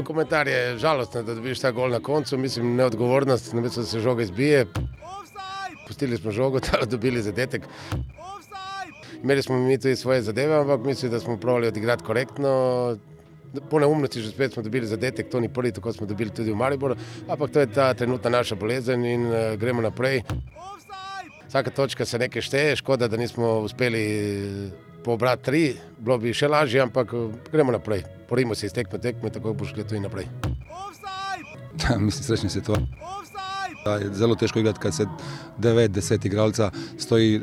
No, komentar je žalosten, da dobiš ta gol na koncu, mislim, neodgovornost, namesto da se žoga izbije. Pustili smo žogo, da dobili zadetek. Imeli smo mi tudi svoje zadeve, ampak mislim, da smo pravili odigrati korektno. Po neumnosti že spet smo dobili zadetek, to ni prvi, tako smo dobili tudi v Mariboru, ampak to je ta trenutna naša bolezen in uh, gremo naprej. Vsaka točka se nekaj šteje, škoda, da nismo uspeli pobrati tri, bilo bi še lažje, ampak uh, gremo naprej. Porimo se iz tekme tekme, tako bo šlo tudi naprej. Mislim, srečni si to. Da je zelo težko igrati, kad se 9-10 igralca stoji uh,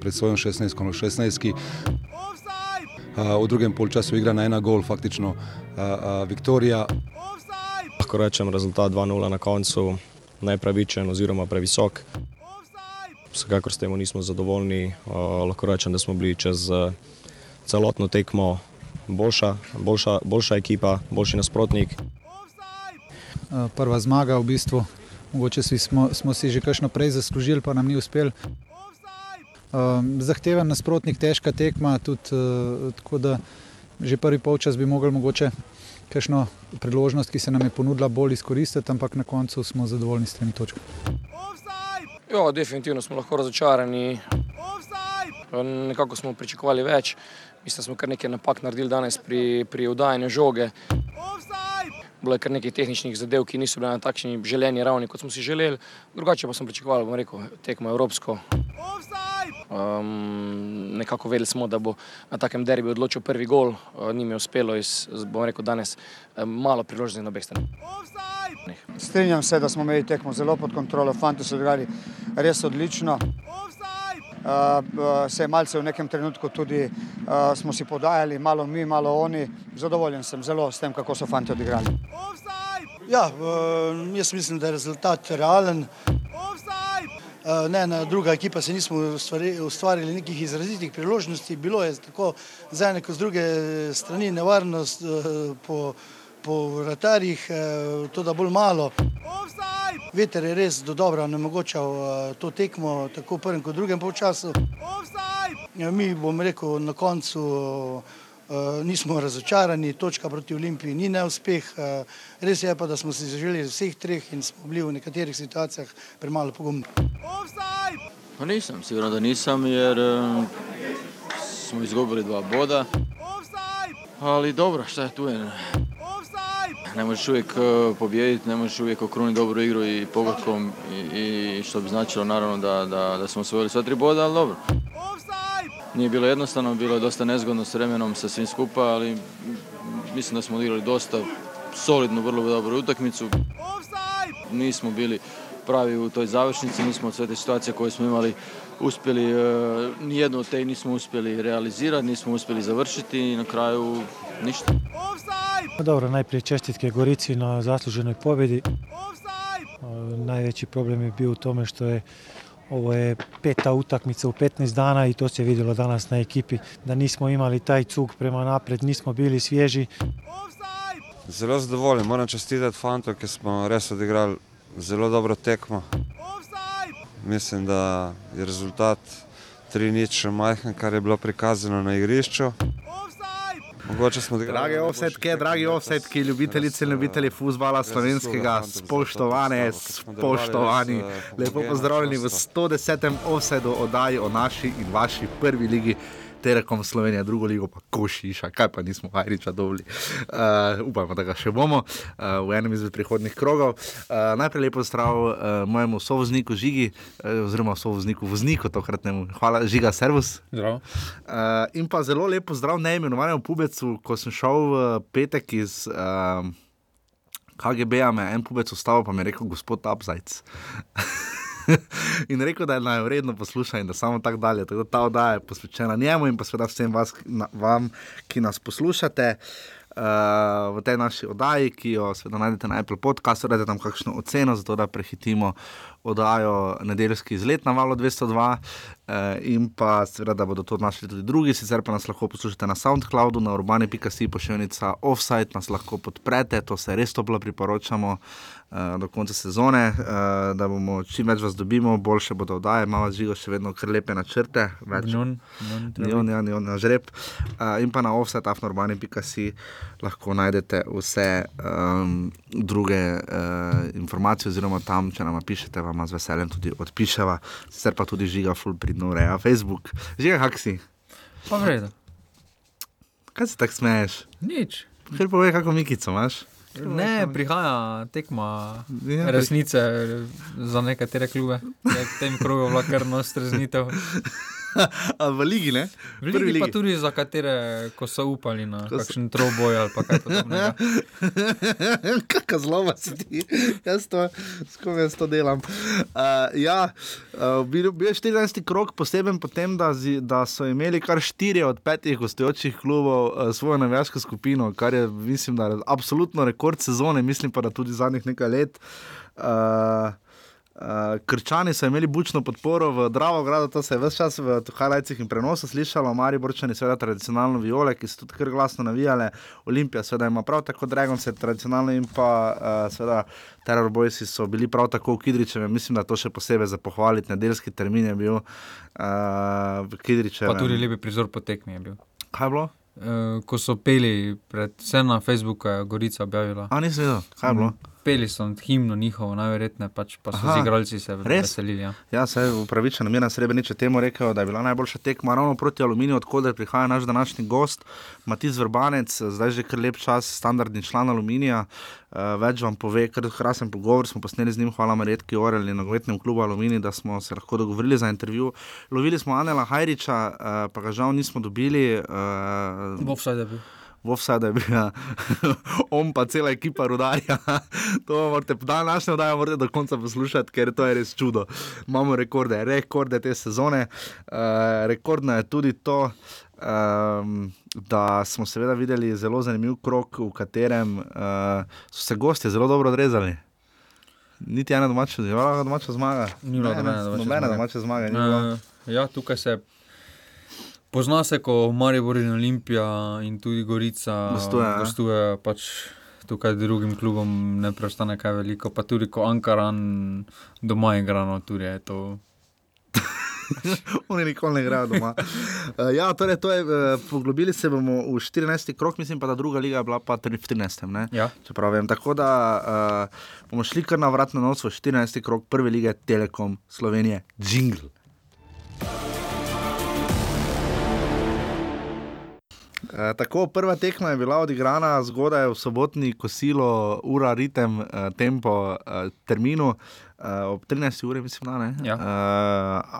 pred svojom 16 16 uh, V drugem polčasu igra na ena gol, faktično uh, uh, Viktorija. Lahko rečem rezultat 2-0 na koncu, nepravičen oziroma previsok. Vsekakor s tem nismo zadovoljni. Uh, lahko rečem, da smo bili čez uh, celotno tekmo boljša, boljša, boljša ekipa, boljši nasprotnik. Uh, prva zmaga v bistvu. Mogoče smo, smo si že kakšno prej zaslužili, pa nam ni uspel. Um, zahteven nasprotnik, težka tekma, tudi uh, tako da že prvi polčas bi mogli mogoče kakšno priložnost, ki se nam je ponudila, bolj izkoristiti, ampak na koncu smo zadovoljni s temi točkami. Ja, definitivno smo lahko razočarani. Nekako smo pričakovali več. Mislim, da smo kar nekaj napak naredili danes pri, pri vdajanju žoge. Bilo je kar nekaj tehničnih zadev, ki niso bile na takšni željeni ravni, kot smo si želeli. Drugače pa smo pričakovali, bom rekel, tekmo evropsko. Um, nekako vedeli smo, da bo na takem derbi odločil prvi gol, uh, ni mi uspelo iz, bom rekel, danes um, malo priložnosti na obeh straneh. Strinjam se, da smo imeli tekmo zelo pod kontrolo, fanti so igrali res odlično. Uh, se je malce v nekem trenutku tudi uh, smo si podajali, malo mi, malo oni. Zadovoljen sem zelo s tem, kako so fanti odigrali. Ja, jaz mislim, da je rezultat realen. Ne, na druga ekipa se nismo ustvari, ustvarili nekih izrazitih priložnosti. Bilo je tako z ene kot z druge strani nevarnost po, po vratarjih, to da bolj malo. Veter je res do dobro onemogočal uh, to tekmo, tako v prvem kot drugem polčasu. Ja, mi bomo rekel na koncu. Uh, nismo razočarani, točka proti Olimpiji ni neuspeh. Uh, res je pa, da smo si zaželeli vseh treh in smo bili v nekaterih situacijah premalo pogumni. Pa nisem, sigurno da nisem, jer uh, smo izgubili dva boda. Ali dobro, šta je tu je? Ne možeš uvijek uh, pobijediti, ne možeš uvijek okruniti dobru igru i pogodkom i, i što bi značilo naravno da, da, da smo osvojili sva tri boda, ali dobro. Nije bilo jednostavno, bilo je dosta nezgodno s vremenom sa svim skupa, ali mislim da smo odigrali dosta solidnu, vrlo dobru utakmicu. Nismo bili pravi u toj završnici, nismo od sve te situacije koje smo imali uspjeli, e, nijednu od te nismo uspjeli realizirati, nismo uspjeli završiti i na kraju ništa. Dobro, najprije čestitke Gorici na zasluženoj pobjedi. Najveći problem je bio u tome što je ovo je peta utakmica u 15 dana i to se vidjelo danas na ekipi da nismo imali taj cug prema napred, nismo bili svježi. Zelo zadovoljen, moram čestitati fantom, ki smo res odigrali zelo dobro tekmo. Mislim, da je rezultat 3-0 majhen, kar je bilo prikazano na igrišču. Mogoče smo odigrali. Drage offsetke, dragi offsetki, ljubitelice in ljubitelji futbola slovenskega, spoštovane, spoštovani. Lepo pozdravljeni v 110. offsetu oddaji o naši in vaši prvi ligi. Telekom Slovenija, drugo ligo pa košiša, kaj pa nismo Hajriča dobili. Uh, upajmo, da ga še bomo uh, v enem izmed prihodnih krogov. Uh, najprej lepo zdrav uh, mojemu sovozniku Žigi, uh, oziroma sovozniku vozniku, tokratnemu. Hvala, Žiga, servus. Zdrav. Uh, in pa zelo lepo zdrav neimenovanemu pubecu, ko sem šel v petek iz. Uh, KGB-a me je en pubec ustavil, pa mi je rekel, gospod Abzajc. in rekel, da je naj vredno poslušati in da samo tako dalje. Tako da ta oddaja je posvečena njemu in pa seveda vsem vas, na, vam, ki nas poslušate. uh, v tej naši oddaji, ki jo seveda najdete na Apple podcastu, da tam kakšno oceno, zato da prehitimo oddajo nedeljski izlet na valu 202 eh, in pa seveda, da bodo to našli tudi drugi, sicer pa nas lahko poslušate na SoundCloudu, na urbani.si pošiljnica offsite, nas lahko podprete, to se res toplo priporočamo. Uh, do konca sezone, uh, da bomo čim več vas dobimo, boljše bodo oddaje, imamo živo še vedno kar lepe načrte. Nijon, ja, nijon na žreb. Uh, in pa na offset.afnorbani.si lahko najdete vse um, druge uh, informacije, oziroma tam, če nam pišete, vam z veseljem tudi odpiševa, sicer pa tudi žiga full pridno ureja Facebook. Žiga, kak si? Pa vredno. Kaj se tako smeješ? Nič. Ker povej, kako mikico imaš. Ne, prihaja tekma ja, resnice za nekatere klube. V tem krogu je bila kar nostreznitev. v Ligi, ne? V Ligi, ligi pa tudi za katere, ko so upali na kakšen troboj ali kaj podobnega. Kakšna zloma si ti, jaz to, skoro jaz to delam. Uh, ja, uh, bil je 14. krok, poseben potem, da, zi, da so imeli kar 4 od 5 gostujočih klubov uh, svojo navijaško skupino, kar je, mislim, da je absolutno rekord sezone, mislim pa, da tudi zadnjih nekaj let. Uh, Uh, krčani so imeli bučno podporo v Dravogradu, to se je vse čas v Hajlajcih in prenosu slišalo, Mari Borčani, seveda tradicionalno viole, ki so tudi kar glasno navijale, Olimpija, seveda ima prav tako Dragon, se tradicionalno in pa uh, seveda Terror Boys so bili prav tako v Kidričevu, mislim, da to še posebej za pohvaliti, nedeljski termin je bil uh, v Kidričevu. Pa tudi lepi prizor potekmi je bil. Kaj je bilo? Uh, ko so peli, predvsem na Facebooku, je Gorica objavila. A nisi vedel, kaj je bilo? Mm peli so himno njihovo, najverjetneje pač pa so z igralci se veselili. Ja, ja se je upravičeno, mi na Srebreniče temu rekel, da je bila najboljša tekma ravno proti Aluminiju, odkud prihaja naš današnji gost, Matis Vrbanec, zdaj že kar lep čas, standardni član Aluminija. Uh, več vam pove, ker je krasen pogovor. Smo posneli z njim, hvala Maretki Orel in nogometnem klubu Alumini, da smo se lahko dogovorili za intervju. Lovili smo Anela Hajriča, uh, pa ga žal nismo dobili. Uh, Bo vsaj da bil v da je bil on pa cela ekipa rudarja. to morate, da naše oddaje morate do konca poslušati, ker to je res čudo. Imamo rekorde, rekorde te sezone. Uh, rekordno je tudi to. Um, da smo seveda videli zelo zanimiv krok, v katerem uh, so se gosti zelo dobro odrezali. Niti ena domača, domača zmaga. Ni bilo nobene domače zmage. Uh, ja, tukaj se je Pozna se, ko Maribor in Olimpija in tudi Gorica gostujejo, pač tukaj drugim klubom ne preostane kaj veliko, pa tudi ko Ankaran doma igra, no tudi je to. Oni nikoli ne igrajo doma. Uh, ja, torej, to je, uh, poglobili se bomo v 14. krok, mislim pa, da druga liga je bila pa v 13. Ja. Vem, tako da uh, bomo šli kar na vrat na nos v 14. krok prve lige Telekom Slovenije, Jingle. E, tako, prva tekma je bila odigrana zgodaj v sobotni kosilo, ura, ritem, e, tempo, e, terminu, ob 13. uri, mislim, da ne. Ja. E,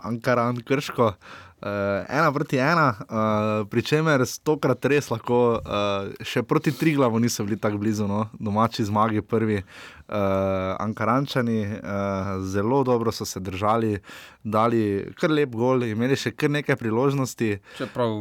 Ankaran, krško. Uh, ena proti ena, uh, pri čemer stokrat res lahko, uh, še proti tri glavu niso bili tako blizu, no? domači zmagi, prvi uh, Ankarančani, uh, zelo dobro so se držali, dali kar lep gol, imeli še kar nekaj priložnosti. Čeprav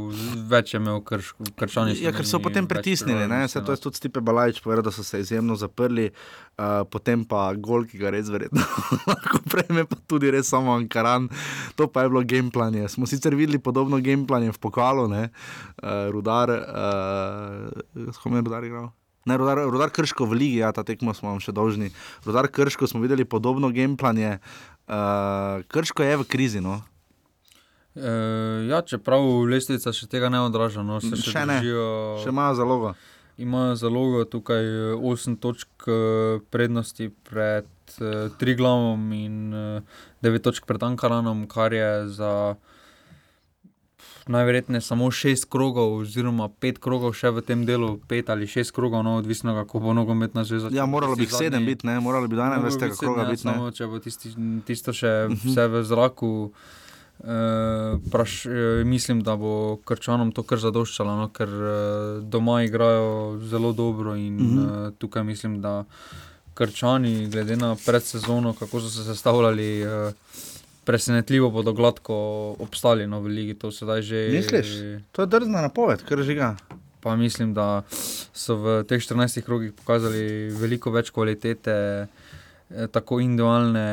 več je imel krščani. Ja, ker so potem pritisnili, se to je tudi Stipe Balajč povedal, da so se izjemno zaprli, uh, potem pa gol, ki ga res verjetno lahko prejme, pa tudi res samo Ankaran, to pa je bilo gameplanje sicer videli podobno gameplanje v pokalu, ne, uh, rudar, uh, s kom je rudar igral. Ne, rudar, rudar krško v Ligi, ja, ta tekmo smo vam še dolžni. Rudar krško smo videli podobno gameplanje, uh, krško je v krizi. No. E, ja, čeprav lestvica še tega ne odraža, no, se še, še ne. Držijo, še imajo zalogo. Imajo zalogo tukaj 8 točk prednosti pred uh, Triglavom in uh, 9 točk pred Ankaranom, kar je za najverjetneje samo šest krogov, oziroma pet krogov še v tem delu, pet ali šest krogov, no, odvisno kako bo nogometna zveza. Ja, moralo bi sedem biti, ne, moralo bi danes več tega kroga biti. Samo če bo tisti, tisto še mhm. vse v zraku. Uh, praš, uh, mislim, da bo krčanom to kar zadoščalo, no, ker uh, doma igrajo zelo dobro. In, uh -huh. uh, tukaj mislim, da krčani, glede na predsezono, kako so se sestavljali, uh, presenetljivo bodo gladko obstali no, veliki. To že... Misliš, to je drzna napoved, kar žiga. pa mislim, da so v teh 14 krogih pokazali veliko več kvalitete, eh, tako individualne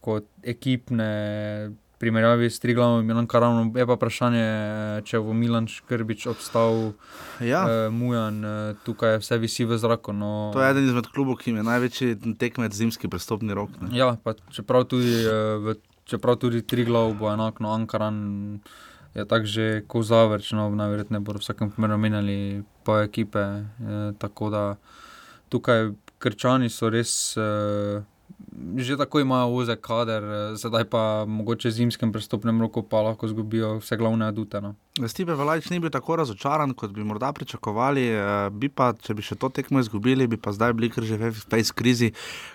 kot ekipne. Primerjavi s Triglavom in Milan Karavom, je pa vprašanje, če bo Milan Škrbič obstal, Ja. eh, Mujan, eh, tukaj vse visi v zraku. No. To je eden izmed klubov, ki ima največji tekmec zimski prestopni rok. Ne? Ja, čeprav tudi, eh, v, čeprav tudi Triglav bo enako, no, Ankaran je tako že kozavrč, no, najverjetneje bodo v vsakem primeru menjali pa ekipe. Eh, tako da tukaj krčani so res. Eh, Že tako imajo ozek kader, eh, sedaj pa mogoče v zimskem prestopnem roku pa lahko zgubijo vse glavne adute. No. Stipe Velajč ni bil tako razočaran, kot bi morda pričakovali. eh, Bi pa, če bi še to tekmo izgubili, bi pa zdaj bili kar že v tej krizi.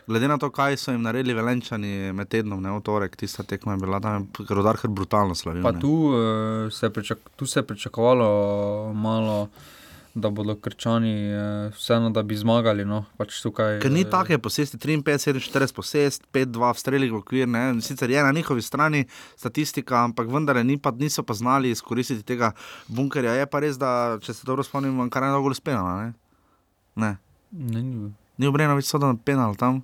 Glede na to, kaj so jim naredili velenčani med tednom, ne v torek, tista tekma je bila tam rodar kar brutalno slavil. Pa tu, eh, se pričak, tu se je pričakovalo malo, da bodo krčani eh, vseeno, da bi zmagali. No. Pač tukaj, Ker ni eh, take posesti 53, 47 posest, 5-2 v strelih v okvir. Ne? Sicer je na njihovi strani statistika, ampak vendar ni pa, niso pa znali izkoristiti tega bunkerja. Je pa res, da če se dobro spomnim, kar je dolgo spenala. Ne? ne. Ne, ni. Ni obrejeno več soda na penal tam.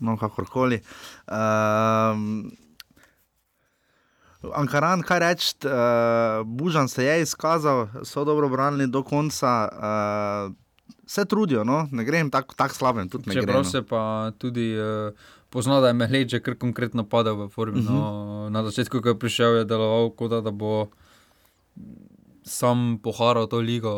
No, kakorkoli. Um, Ankaran, kaj reči, uh, Bužan se je izkazal, so dobro branili do konca. Uh, Vse trudijo, no? ne grem tako tak slabem, Čeprav grem. se pa tudi uh, pozna, da je Mehleč kar konkretno padel v formi. Uh -huh. no, Mhm. na začetku, ko je prišel, je deloval kot da, da bo sam poharal to ligo.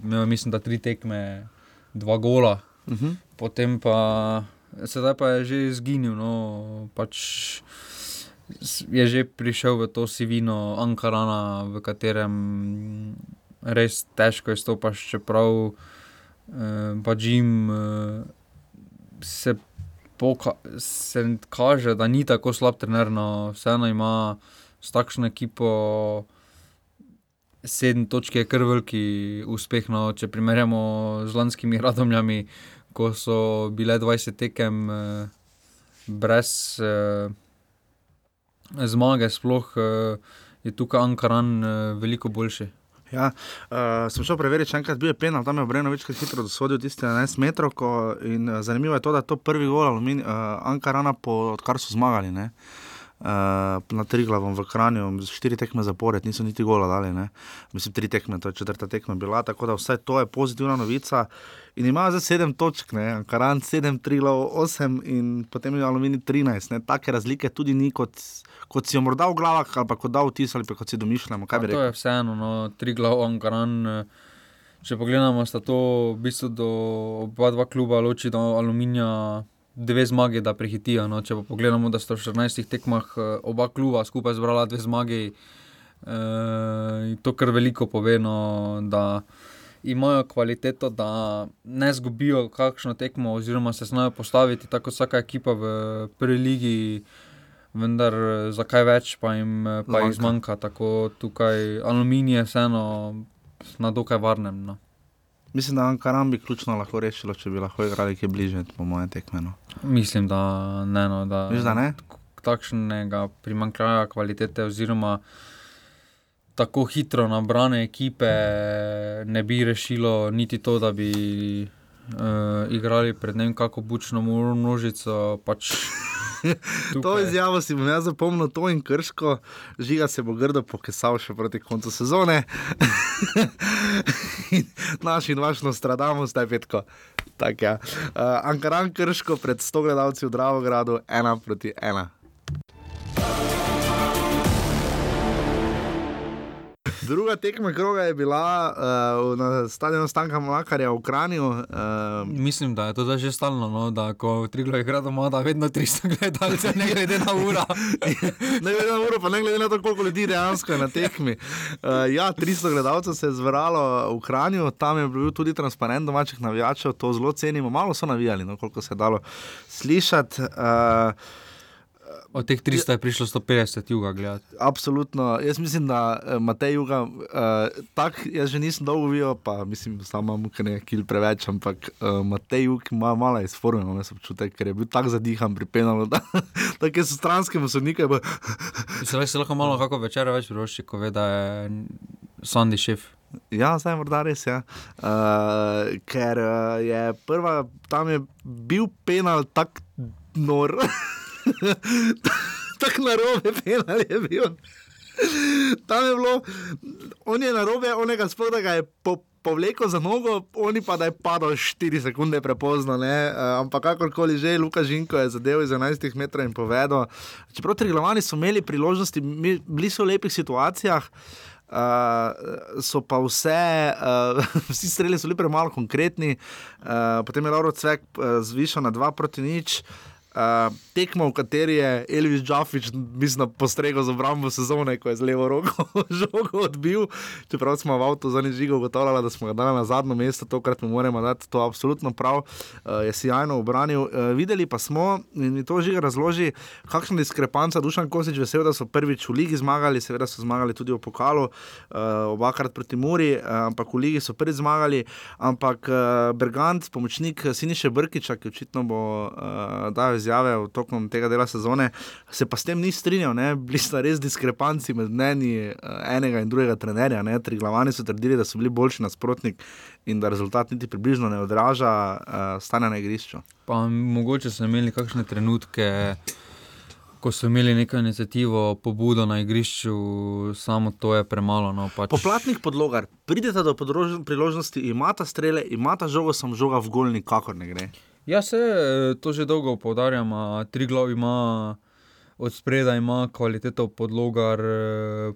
Imel mislim, da tri tekme, dva gola. Uh -huh. Potem pa sedaj pa je že izginil. No, pač s- je že prišel v to sivino Ankarana, v katerem res težko izstopaš, čeprav eh, pač jim eh, se, poka, se kaže, da ni tako slab trener, no vseeno ima s takšno ekipo. Sedem točk je kar veliki uspeh, no, če primerjamo z lanskimi radomljami, ko so bile 20 tekem eh, brez eh, zmage, sploh eh, je tukaj Ankaran eh, veliko boljši. Ja, uh, sem šel preveriti, če enkrat bil je penal, tam je Obreno večkrat hitro dosodil tiste 11 metrov. Ko, in uh, zanimivo je to, da je to prvi gol uh, Ankarana, po, odkar so zmagali. Ne? Uh, na Triglavom v Kranju, štiri tekme zapored, niso niti gola dali. Ne? Mislim, tri tekme, to je četrta tekma bila, tako da vse to je pozitivna novica. In imajo zdaj sedem točk, ne? Ankaran sedem, Triglav osem in potem je Alumini 13. Ne? Take razlike tudi ni, kot, kot si jo morda v glavah ali pa kot da vtis ali pa kot si domišljamo. To rekel? je vseeno, no, tri glav, Ankaran. eh, Če pogledamo, sta to v bistvu do oba dva kluba loči do aluminija. Dve zmage, da prehitijo. No. Če pa pogledamo, da sta v 14 tekmah eh, oba kluba skupaj zbrala dve zmagi, eh, to kar veliko pove, no, da imajo kvaliteto, da ne zgubijo kakšno tekmo, oziroma se znajo postaviti tako kot vsaka ekipa v prvi ligi. Vendar eh, za kaj več pa jim eh, pa jih Zmanjka. Tako tukaj aluminij je vseeno na dokaj varnem. No. Mislim, da Ankaran bi ključno lahko rešilo, če bi lahko igrali kaj bliže, po mojem tekmenu. Mislim, da ne. No, da, Misliš, da ne? Takšnega primankljaja kvalitete, oziroma tako hitro nabrane ekipe, ne bi rešilo niti to, da bi uh, igrali pred ne vem kako bučno množico. Pač To izjavo si bom jaz zapomnil, to in krško, žiga se bo grdo pokesal še proti koncu sezone. In Naš in vaš Nostradamo, zdaj petko. Tak, ja. uh, Ankaran krško pred 100 gledalci v Dravogradu, ena proti ena. Druga tekma kroga je bila uh, na stadionu Stanka Mlakarja v Kranju. Uh, Mislim, da je to že stalno, no, da ko Triglo igra doma, da vedno 300 gledalcev, ne glede na uro. ne glede na uro, pa ne glede na to, koliko ljudi dejansko je na tekmi. Uh, ja, 300 gledalcev se je zbralo v Kranju, tam je bil tudi transparent domačih navijačev, to zelo cenimo. Malo so navijali, no, koliko se je dalo slišati. Uh, Od teh 300 je prišlo 150 juga gledati. Absolutno. Jaz mislim, da eh, Matej Juga, uh, tak, jaz že nisem dolgo videl, pa mislim, samo imam nekaj kil preveč, ampak uh, Matej Jug ima malo izformen, imam jaz občutek, ker je bil tako zadihan pri penalu, da tako so stranskemu sodniku. Se lahko, se lahko malo kako večer več vroči, ko ve, da je Sandy šef. Ja, zdaj morda res je. Ja. Uh, ker uh, je prva, tam je bil penal tako nor. tako narobe penal je bil. Tam je bilo, on je narobe, onega sploh da ga je po, povlekel za nogo, oni pa da je padal 4 sekunde prepozno. Uh, ampak kakorkoli že, Luka Žinko je zadev iz 11 metrov in povedal. Čeprav Triglavani so imeli priložnosti, bili so v lepih situacijah. Uh, so pa vse, uh, vsi streli so bili premalo konkretni, uh, potem je Lauro Cvek uh, zvišal na 2 proti nič. Uh, Uh, tekmo, v kateri je Elvis Džafič, mislim, postregel z obrambo sezone, ko je z levo roko žogo odbil. Čeprav smo v avtu za nežigo ugotavljali, da smo ga dali na zadnjo mesto, tokrat mu moramo dati to absolutno prav, uh, je sjajno obranil. Uh, videli pa smo, in mi to že razloži, kakšna diskrepanca. Dušan Kosič, vesel, da so prvič v ligi zmagali, seveda so zmagali tudi v pokalu, uh, obakrat proti Muri, uh, ampak v ligi so prvi zmagali. Ampak uh, Bergant, pomočnik Siniše Brkiča, ki očitno bo uh, dal izjave v toku tega dela sezone, se pa s tem ni strinjal. Ne? Bili so res diskrepanci med mnenji eh, enega in drugega trenerja. Ne? Tri glavani so trdili, da so bili boljši nasprotnik in da rezultat niti približno ne odraža uh, stanja na igrišču. Pa mogoče so imeli kakšne trenutke. Ko so imeli neko inicijativo, pobudo na igrišču, samo to je premalo. No, pač. Poplatnih podlogar, pridete do priložnosti, imate strele, imate žogo, sem žoga v gol, nikakor ne gre. Ja, se to že dolgo poudarjam. Tri glavi ima od spredaj, ima kvaliteto podlogar,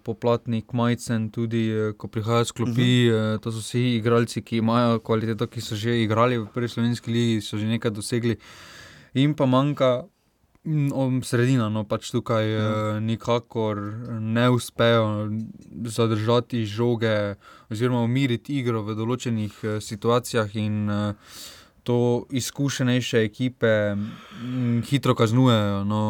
poplatnik, majcen, tudi ko prihajajo sklopi. Uh -huh. To so vsi igralci, ki imajo kvaliteto, ki so že igrali v prvi slovenski ligi, so že nekaj dosegli. In pa manjka. Sredina, no pač tukaj ja. nikakor ne uspejo zadržati žoge, oziroma umiriti igro v določenih situacijah. In, uh, to izkušenejše ekipe m, hitro kaznujejo. No,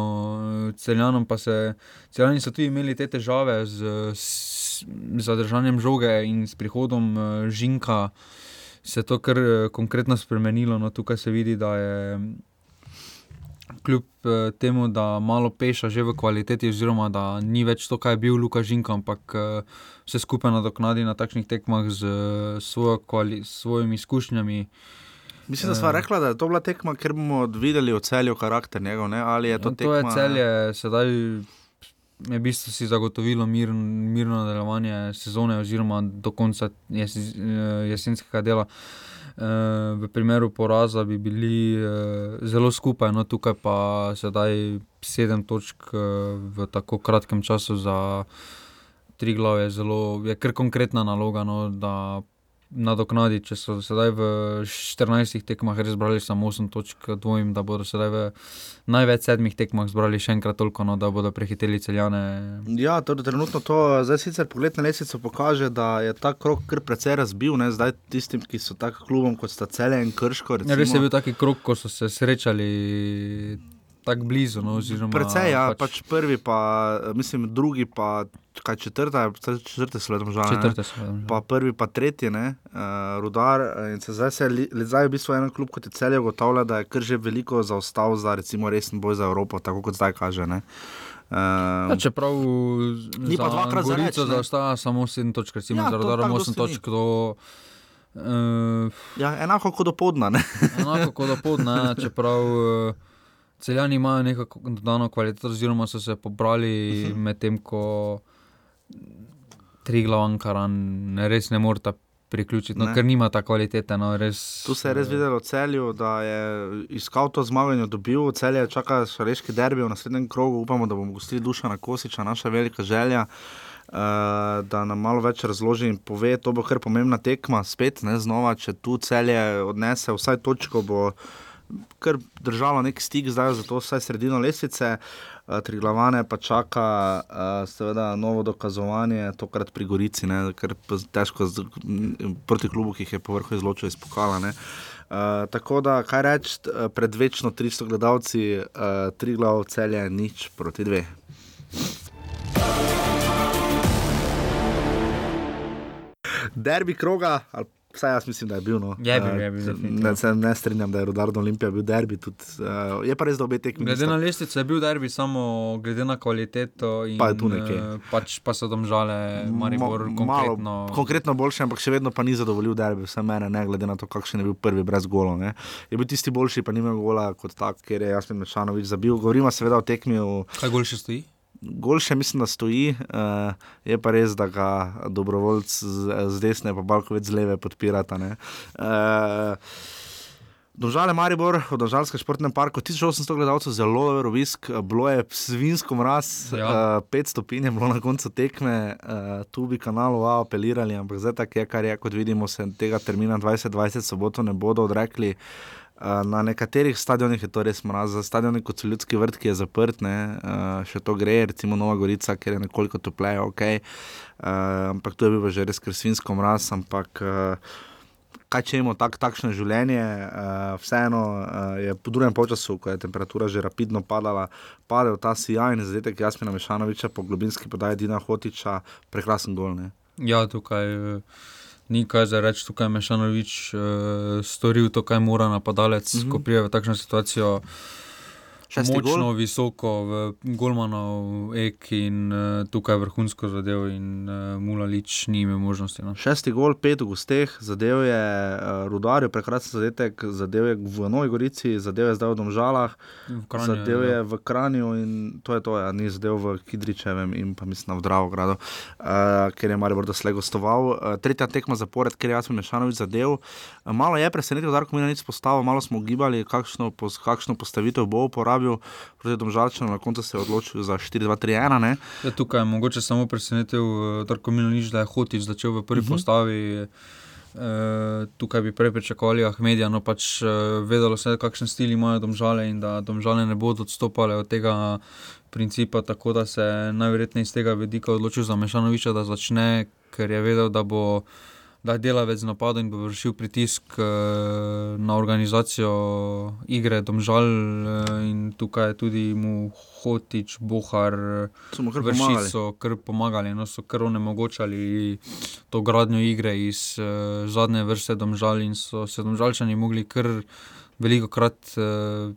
celjanom pa se, celjani so tudi imeli te težave z, z zadržanjem žoge in s prihodom uh, Žinka. Se je to kar konkretno spremenilo. No, tukaj se vidi, da je kljub uh, temu, da malo peša že v kvaliteti, oziroma da ni več to, kar je bil Luka Žinka, ampak vse skupaj nadoknadi na takšnih tekmah z svojo kvali, svojimi izkušnjami. Uh, Mislim, da smo rekli, da je to bila tekma, ker bomo videli v celju karakter njegov. Ne? Ali je to no, tekma? To je celje, sedaj je v bistvu si zagotovilo mir, mirno nadaljevanje sezone, oziroma do konca jes, jesenskega dela. V primeru poraza bi bili zelo skupaj, no tukaj pa sedaj sedem točk v tako kratkem času za tri glave, zelo, je kar konkretna naloga. No, nadoknaditi. Če so sedaj v 14 tekmah res zbrali samo 8 točk, dvomim, da bodo sedaj v največ sedmih tekmah zbrali še enkrat toliko, no, da bodo prehiteli celjane. Ja, to je trenutno to. Zdaj sicer pogled na lesico pokaže, da je ta krok kar precej razbil. Ne? Zdaj tistim, ki so tako klubom kot sta cele in krško. Ja, res je bil taki krok, ko so se srečali tako blizu. No, oziroma, Predvsej, ja, pač, pač prvi, pa mislim, drugi, pa kaj četrta, četrte so letom žal. Četrte so letom žal. Pa prvi, pa tretji, ne, uh, rudar. In se zdaj, se, zdaj v bistvu en klub kot je celje ugotavlja, da je kar že veliko zaostal za recimo resen boj za Evropo, tako kot zdaj kaže. Ne. Uh, ja, čeprav ni pa dvakrat za Gorico zaostaja samo 7 točk, recimo ja, za Rudarom 8 točk. To, uh, ja, enako kot do podna. enako kot do podna, čeprav. Uh, Celjani imajo neko dodano kvaliteto, oziroma so se pobrali uh -huh. medtem, ko tri glavne karane res ne morete priključiti, no, ker nima ta kvalitete. No, res, tu se je res videlo v celju, da je iskal to zmaganje, dobil celje, čaka še reški derbi v naslednjem krogu. Upamo, da bomo gostili duša na Kosiča, naša velika želja. Uh, da nam malo več razloži in pove, to bo kar pomembna tekma, spet ne znova, če tu celje odnese vsaj točko, bo uh, kar držalo nek stik, zdaj za to vse sredino lesice. Uh, tri glavane pa čaka, uh, seveda, novo dokazovanje, tokrat pri Gorici, ne, ker je težko z, proti klubu, ki jih je povrhu izločil iz pokala. Uh, tako da, kaj reči, pred večno 300 gledalci, uh, tri glav celje, nič proti dve. Derbi kroga, ali Vsaj jaz mislim, da je bil. No. Je bil, Eh, je bil, ne, se ne strinjam, da je Rudardo Olimpija bil derbi. Tudi, uh, je pa res, da obe tekmi. Glede na lestvico je bil derbi, samo glede na kvaliteto. In, Pa je tu nekje. eh, Pač pa so domžale, Maribor, Ma- konkretno. Malo, konkretno boljši, ampak še vedno pa ni zadovoljil derbi, vse mene, ne glede na to, kakšen je bil prvi brez gola. Ne. Je bil tisti boljši, pa ni imel gola kot tak, ker je Jasmin Mešanovič zabil. Govorimo seveda o tekmi. V, Kaj gol še stoji? Gol še mislim, da stoji, uh, je pa res, da ga dobrovoljc z, z desne, pa Balkovec z leve podpirata. ne. Uh, Domžale Maribor, v Domžalskem športnem parku, 1800 gledalcev, zelo dober obisk, bilo je svinsko mraz, Ja. uh, 5 stopinj je bilo na koncu tekme, uh, tu bi kanalu wow, apelirali, ampak zdaj tako je, kar je, kot vidimo, se tega termina 2020 soboto ne bodo odrekli. Uh, Na nekaterih stadionih je to res mraz, za stadione kot so ljudski vrt, ki je zaprt, ne, uh, še to gre, recimo Nova Gorica, ker je nekoliko topleje, ok. Uh, ampak tu je bil pa že res kar svinsko mraz, ampak uh, kaj če imamo tak, takšno življenje, uh, vseeno uh, je po drugem času, ko je temperatura že rapidno padala, padel ta sijajni zadetek Jasmina Mešanoviča po globinski podaji Dina Hotiča, prekrasen gol. Ne? Ja, tukaj eh, ni kaj za reči, tukaj je Mešanovič uh, storil to, kar mora napadalec, mm. -hmm. ko pride v takšno situacijo. Šesti Močno, gol? visoko, v Golmanov ek in uh, tukaj vrhunsko zadev, in uh, Mulalič ni imel možnosti. No. Šesti gol, pet v gosteh, zadev je uh, Rudarju, prekrasen zadetek, zadev je v Novi Gorici, zadev je zdaj v Domžalah, V Kranju, zadev ja. je v Kranju in to je to, ja, ni zadev v Kidričevem in pa mislim na Dravogradu, uh, ker je Maribor doslej gostoval. Uh, tretja tekma zapored, ker je Jasmin Mešanovič zadev. Uh, malo je presenetil, da Darko Milanic postavil, malo smo gibali, kakšno, pos, kakšno postavitev bo uporabil proti Domžalčanom, na koncu se je odločil za 4-2-3-1. ne. Ja, tukaj je mogoče samo presenetil uh, Darko Milanič, da je Hotič začel v prvi uh Mhm. -huh. postavi. Uh, tukaj bi prej pričakovali Ahmedija, no pač uh, vedelo se, kakšen stil imajo domžale in da domžale ne bodo odstopale od tega principa, tako da se je najverjetneje iz tega vidika odločil za Mešanoviča, da začne, ker je vedel, da bo da je delavec napadal in bo vršil pritisk uh, na organizacijo igre domžal uh, in tukaj tudi mu Hotič, Bohar. Vršič so kar pomagali, no, so kar onemogočali to gradnjo igre iz uh, zadnje vrste domžal in so se domžalčani mogli kar veliko krat uh,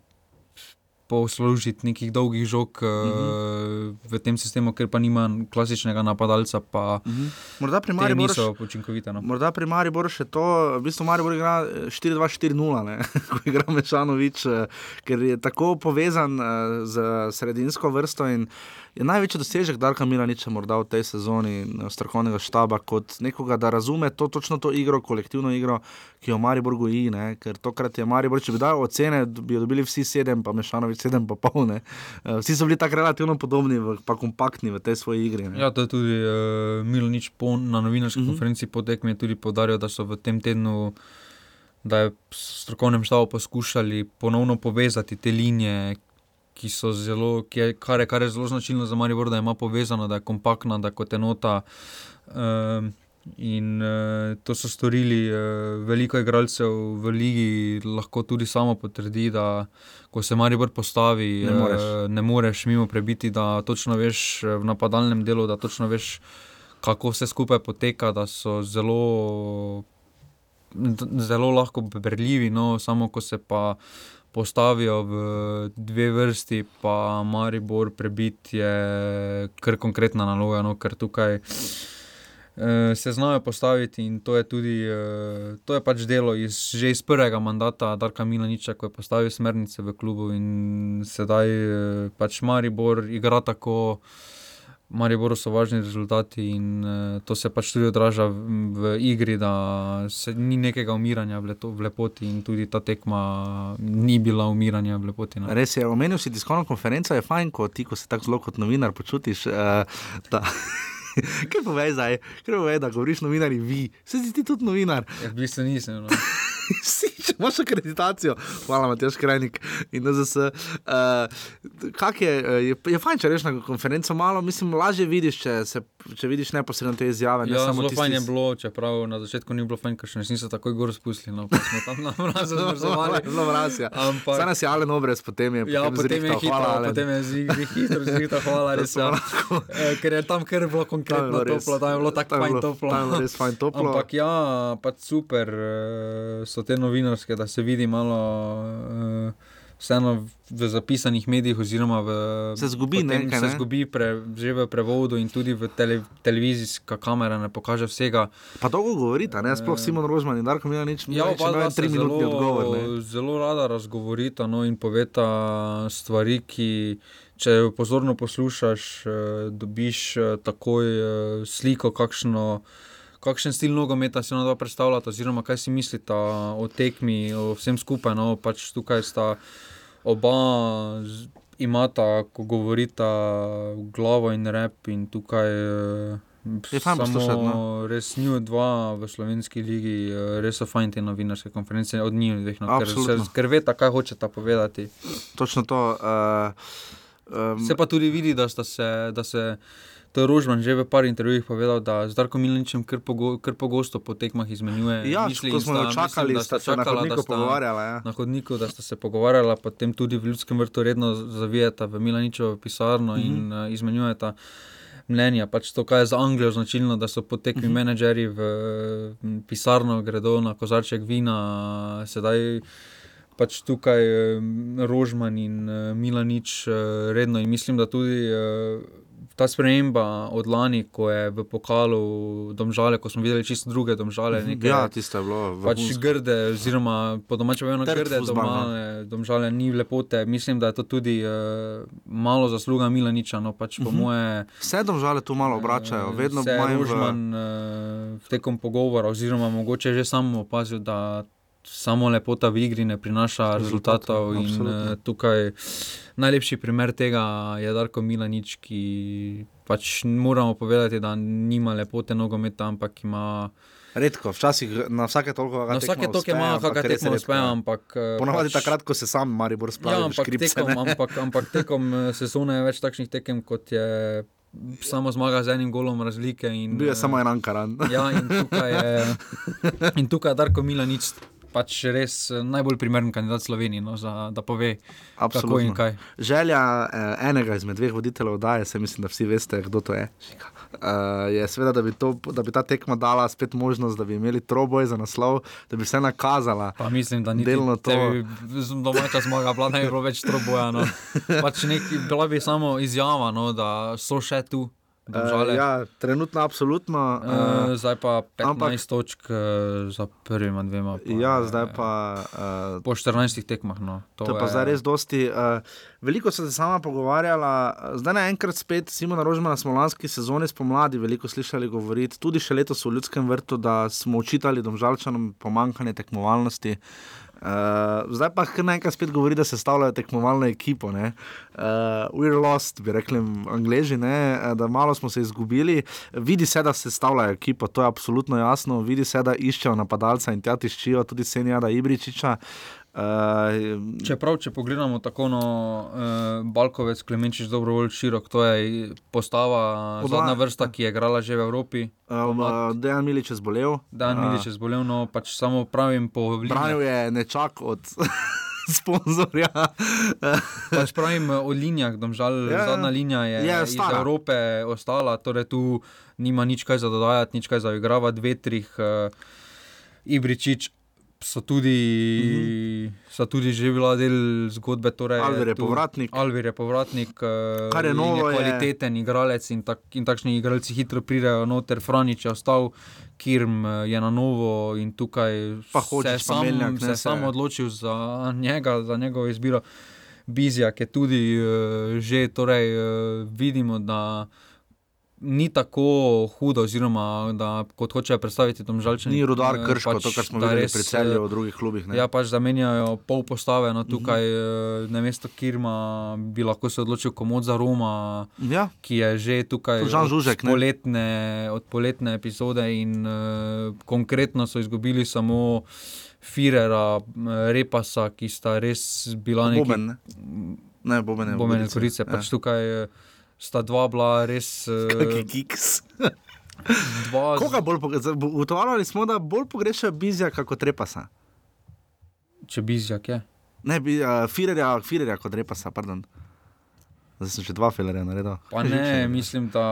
poslužiti nekih dolgih žog uh, Mhm. v tem sistemu, ker pa nima klasičnega napadalca, pa Mhm. Morda pri Mariboru niso učinkovite. No. Morda pri Mariboru še to, v bistvu Maribor igra eh, 4-2-4-0, ne, ko igra Mešanovič, eh, ker je tako povezan eh, z sredinsko vrsto in je največji dosežek Darka Milaniča morda v tej sezoni eh, strokovnega štaba, kot nekoga, da razume to, točno to igro, kolektivno igro, ki jo Maribor goji, ne, ker tokrat je Maribor, če bi dal ocene, bi jo dobili vsi sedem, pa Mešanovič sedem pa pol, ne. Eh, Vsi so bili tako relativno podobni, v, pa kompaktni v tej svoji igri. Ne. Ja, to je tudi uh, Milonič po, na novinarski uh -huh. konferenci po tekmi tudi podaril, da so v tem tednu, da je s strokovnem štabu poskušali ponovno povezati te linije, ki so zelo, ki je, kar, je, kar je zelo značilno za Maribor, da ima povezano, da je kompaktna, da je kot enota. Um, In uh, to so storili, uh, veliko igralcev v ligi lahko tudi samo potrdi, da ko se Maribor postavi, Ne moreš. uh, ne moreš mimo prebiti, da točno veš v napadalnem delu, da točno veš, kako vse skupaj poteka, da so zelo, zelo lahko berljivi, no, samo ko se pa postavijo v dve vrsti, pa Maribor prebiti je kar konkretna naloga, no, ker tukaj. eh, Se znajo postaviti, in to je tudi eh, to je pač delo iz, že iz prvega mandata Darka Milaniča, ko je postavil smernice v klubu. In sedaj eh, pač Maribor igra tako, Mariboru so važni rezultati, in eh, to se pač tudi odraža v, v igri, da se ni nekega umiranja v, leto, v lepoti, in tudi ta tekma ni bila umiranja v lepoti. No. Res je, omenil si tiskovno konferenco, je fajn, ko ti, ko se tako zelo kot novinar počutiš. Uh. Kaj povej zdaj, kaj povej, da govoriš novinarji, vi, se ti tudi novinar. Ja, v bistvu nisem. No. Si, če imaš akreditacijo, hvala, Matjaš Krajnik in NZS. Uh, kak je, eh, je, je fajn, če rečeš na konferenco malo, mislim, lažje vidiš, če, se, če vidiš neposredno te izjave. Ne Ja, samo zelo tisti fajn je bilo, čeprav na začetku ni bilo fajn, ker še niso takoj gor spustili. No, pa smo tam na mrazu zmrzovali. Zelo mraz je. Ampak- Zdaj nas je Alen Obrez, potem je Ja, potem je zrihtal. hitro, Hvala, potem je hitro zrihtal, hvala, res. Ja. Eh, Ker je tam kar bilo konkretno. konkretno res- toplo, tam je bilo tako tam je fajn bilo- toplo. tam je bilo res fajn toplo. Ampak ja, pač super eh, so te novinarske, da se vidi malo. eh, Vseeno v zapisanih medijih, oziroma v, Se zgubi potem nekaj, se ne? zgubi pre, že v prevodu, in tudi v tele, televizijska kamera ne pokaže vsega. Pa dolgo govorita, ne? sploh Simon Rožman in Darko Milanič. Ja, oba imajo dva sta tri minutni zelo, odgovor. Ne? zelo rada razgovorita no, in poveta stvari, ki, če jo pozorno poslušaš, eh, dobiš eh, takoj sliko, kakšno. Kakšen stil nogometa si ona dva predstavljata, oziroma kaj si mislita o tekmi, o vsem skupaj. No, pač tukaj sta oba, imata, ko govorita, glavo in rep, in tukaj eh, Je fajn poslušati, samo res njiju dva v slovenski ligi, eh, res so fajn te novinarske konference od njiju dveh, no, ker, veta, kaj hočeta povedati. Točno to. Uh, um, Se pa tudi vidi, da, se, da se to je Rožman že v par intervjujih povedal, da z Darkom Milničem kar, pogo, kar pogosto po tekmah izmenjuje. Ja, misli ko smo jo čakali, da sta se na čakala, hodniku da sta- pogovarjala, ja. Na hodniku, da sta se pogovarjala, potem tudi v Ljudskem vrtu redno zavijeta v Milaničevo pisarno mm -hmm. in uh, izmenjujeta. Mnenja, pač to, kar je za Anglijo značilno, da so po tekmi uh -huh. menedžerji v pisarno, gredo na kozarček vina, sedaj pač tukaj eh, Rožman in eh, Milanič redno. In mislim, da tudi ta sprememba od lani, ko je v pokalu domžale, ko smo videli čisto druge domžale. Neke, Ja, tisto je bilo Pač vrhunsko. grde, oziroma po domačem Trd grde fuzbal, no. domžale, domžale ni lepote. Mislim, da je to tudi uh, malo zasluga Milaniča. No, pač po Mhm. moje, Vse domžale tu malo obračajo, vedno se je manj v- uh, tekom pogovora, oziroma mogoče že sam opazil, da samo lepota v igri ne prinaša rezultatov. In absolutno. uh, tukaj najlepši primer tega je Darko Milanič, ki pač moramo povedati, da nima lepote nogometa, ampak ima. Redko, včasih na vsake toliko Na vsake toliko ima kakšna tekma uspe, ampak. eh, Ponavadi pač- takrat, ko se sam Maribor spravi, Ja, ampak tekom, ampak, ampak tekom eh, sezone je več takšnih tekem, kot je samo zmaga z enim golom razlike. In, Bil je eh, samo en Ankaran. Ja, in tukaj je, in tukaj je Darko Milanič pač res eh, najbolj primeren kandidat Slovenije, no, za, da pove, kako in kaj. Želja eh, enega izmed dveh voditeljev oddaje, se mislim, da vsi veste, kdo to je. Uh, je seveda, da bi, to, da bi ta tekma dala spet možnost, da bi imeli troboj za naslov, da bi se nakazala. Pa mislim, da ni delno to. Domača zmaga, bila ne bi bilo več troboja. No. Pač neki, bila bi samo izjava, no, da so še tu. Domžale. Uh, ja, trenutno, absolutno. Uh, zdaj pa 15 ampak- točk uh, za prvima dvema. Pa, ja, zdaj pa. Uh, po 14 tekmah. No. To, to je pa zdaj res dosti. Uh, veliko sem se sama pogovarjala, eh, zdaj naenkrat spet Simona Rožmana smo lanski sezoni spomladi veliko slišali govoriti, tudi še letos v Ljudskem vrtu, da smo učitali domžalčanom pomankanje tekmovalnosti. Uh, zdaj pa naenkrat spet govori, da se stavljajo tekmovalno ekipo. Uh, we're lost, bi rekli angliži, eh, da malo smo se izgubili. Vidi se, da se stavljajo ekipo, to je absolutno jasno. Vidi se, da iščejo napadalca in tja tiščijo tudi Senjada Ibričiča. Uh, Čeprav, če pogledamo tako no, uh, Balkovec, Klemenčič, dobro širok, to je postava, Oba- zadnja vrsta, ki je igrala že v Evropi. Um, Dejan Milič je zbolel. Dan Milič je zbolel, no pač samo pravim po Branil linijah. je nečak od sponzorja. Pač pravim o linijah, domžal, Ja, ja, zadnja linija je, je iz. Evrope ostala, torej tu nima nič kaj za dodajati, nič kaj za igravati, vetrih, uh, Ibričič. So tudi, -hmm. so tudi že bila del zgodbe. Torej Alvir je tu- povratnik. Alvir je povratnik, eh, Kar je in novo, je- kvaliteten igralec in, tak, in takšni igralci hitro pridejo noter. Franič je ostal, Kirm eh, je na novo in tukaj Pa se Hočić, je pa sam, Meljak, ne, se je se- sam odločil za njega, za njegovo izbiro. Bizjak je tudi uh, že, torej uh, vidimo, da ni tako hudo, oziroma da kot hočejo predstaviti domžalčani. Ni rudar eh, krško, pač, to, kar smo videli res, pri celju eh, v drugih klubih. Ne? Ja, pač zamenjajo pol postave, no tukaj Mhm. mm -hmm. na mesto Kirma bi lahko se odločil komod za Roma, Ja. ki je že tukaj od Žužek, ne? poletne, od poletne epizode in uh, konkretno so izgubili samo Firera, eh, Repasa, ki sta res bila neki. Boben, ne? Ne, Boben je v Bomen Gorici, Gorice, ja. pač tukaj eh, sta dva bila res. Kaki kiks. Dva, Koga bolj pogrešajo? Ugotovili smo, da bolj pogrešajo Bizjaka kot Repasa. Če Bizjak je. Ne, bi, uh, Firerja, Firerja kot Repasa, pardon. Zdaj sem še dva filerja naredil. Pa ne, mislim, da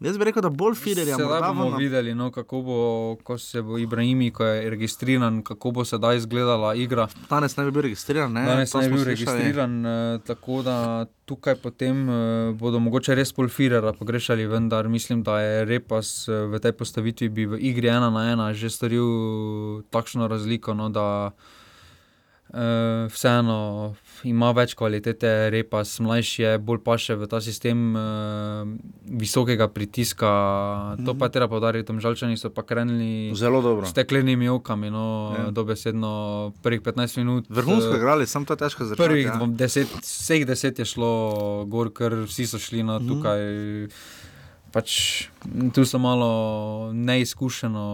Jaz bi rekel, da bolj Firerja. Sedaj morda bomo na- videli, no, kako bo, ko se bo Ibrahimi, ko je registriran, kako bo sedaj izgledala igra. Danes ne bi bil registriran, ne? Danes To ne smo bi bil slišali. registriran, eh, tako da tukaj potem eh, bodo mogoče res Polfirera pogrešali, vendar mislim, da je Repas eh, v tej postavitvi bi v igri ena na ena že storil takšno razliko, no, da eh, vseeno ima več kvalitete, Repas mlajši je, bolj pa še v ta sistem eh, visokega pritiska. To pa je treba poudariti, Žalčani so pa krenili Zelo dobro. s steklenimi okami, no, Ja. ja. dobesedno prvih 15 minut. Vrhunsko eh, igrali, samo to je težko začeti. Prvih ja. ja. deset, vseh deset je šlo gor, ker vsi so šli na Mhm. tukaj. Pač, tu so malo neizkušeno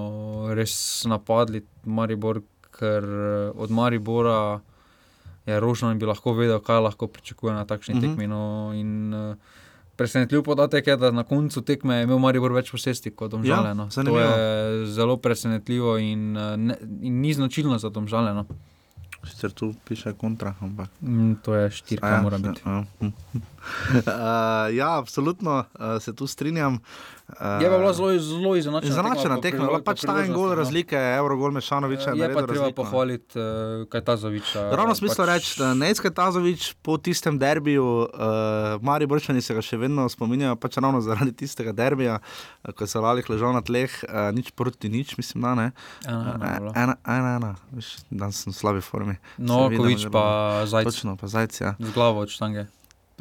res napadli Maribor, ker eh, od Maribora je Rožman bi lahko vedel, kaj lahko pričakuje na takšni mm -hmm. tekmi. No, in, eh, Presenetljiv podatek je, da na koncu tekme je imel Maribor več posesti kot Domžale. Ja, no. To je zelo presenetljivo in, eh, ne, in ni značilno za Domžale. No. Sicer tu piše kontra, ampak. Mm, to je štirka, A ja, mora biti. a, hm. Uh, ja, absolutno uh, se tu strinjam. Uh, Je pa bila zelo, zelo izenačena. Izenačena tekma, bila po pač ta en gol no. razlike, Eurogol Mešanoviča. Je pa treba pohvaliti uh, Kajtazoviča. Ravno smisel pač... reči, da Necka Tazovič po tistem derbiju, uh, Mari Brčani se ga še vedno spominjajo, pač ravno zaradi tistega derbija, uh, ko so Lalih ležal na tleh, uh, nič proti nič, mislim, da ne. Ena, ena ena, ena, ena. Viš, danes sem v slabi formi. Se vidimo, pa zelo- Zajc. Točno, pa zajci. Ja. Z glavo od štange.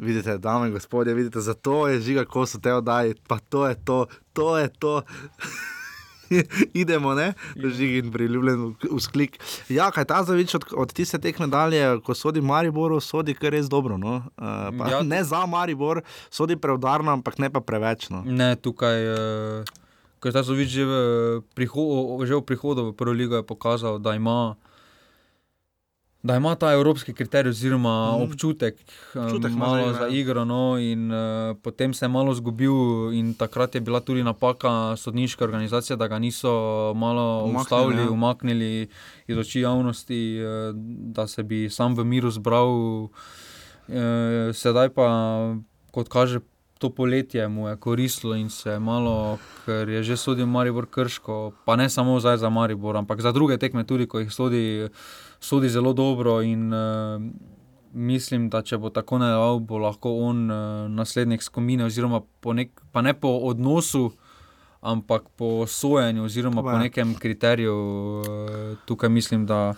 Vidite, dame in gospodje, vidite, zato je žiga, ko so te oddaji, pa to je to, to je to. Idemo, ne, žig in priljubljen vzklik. Ja, kaj ta zavič od, od tiste tekme dalje, ko sodi Mariboru, sodi kar res dobro. No? Uh, ja. Ja. Ne za Maribor, sodi preudarno, ampak ne pa preveč. No? Ne, tukaj, uh, Kajtazovič že, v priho- že v prihodu v prvo ligo je pokazal, da ima. Da ima ta evropski kriterij, oziroma mm. občutek, Občutek um, ima malo za ja. igro, no, in uh, potem se je malo zgubil, in takrat je bila tudi napaka sodniške organizacije, da ga niso malo Umaknili, ustavili, ja. umaknili iz oči javnosti, uh, da se bi sam v miru zbral. Uh, sedaj pa, kot kaže, to poletje mu je koristilo in se je malo, ker je že sodil Maribor Krško, pa ne samo zdaj za Maribor, ampak za druge tekme tudi, ko jih sodi, sodi zelo dobro. In, uh, mislim, da če bo tako nadaljeval, bo lahko on uh, naslednik skupine, oziroma po nek, pa ne po odnosu. Ampak po sojenju, oziroma po Ja. nekem kriteriju, eh, tukaj mislim, da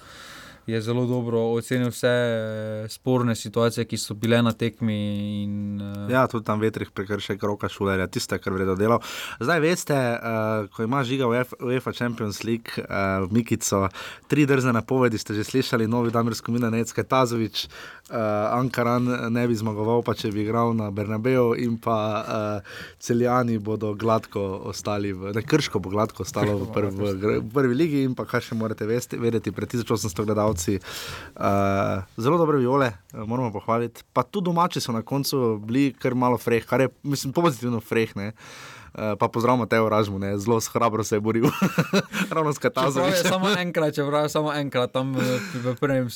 je zelo dobro ocenil vse eh, sporne situacije, ki so bile na tekmi. In, eh, Ja, tudi tam vetrih prekršek roka šulerja, tiste, kar vredo delal. Zdaj veste, uh, ko ima žiga UEFA Champions League, uh, Mikico, tri drzne napovedi ste že slišali, novi Damir Skomina, Necke Tazovič, uh, Ankaran ne bi zmagoval, pa če bi igral na Bernabeu in pa uh, Celjani bodo gladko ostali, v, ne Krško bo gladko ostalo v, prv, v, v prvi ligi in pa kaj še morate vesti, vedeti pred 1800 gledalci. Uh, zelo dobre viole, eh, moramo pohvaliti. Pa tudi domači so na koncu bili kar malo freh, kar je, mislim, pozitivno freh. Ne? Uh, pa pozdravljamo Teo Ražmu, ne? zelo hrabro se je boril. Ravno s Katazovičem. samo enkrat, čeprav je samo enkrat tam v, v prvem,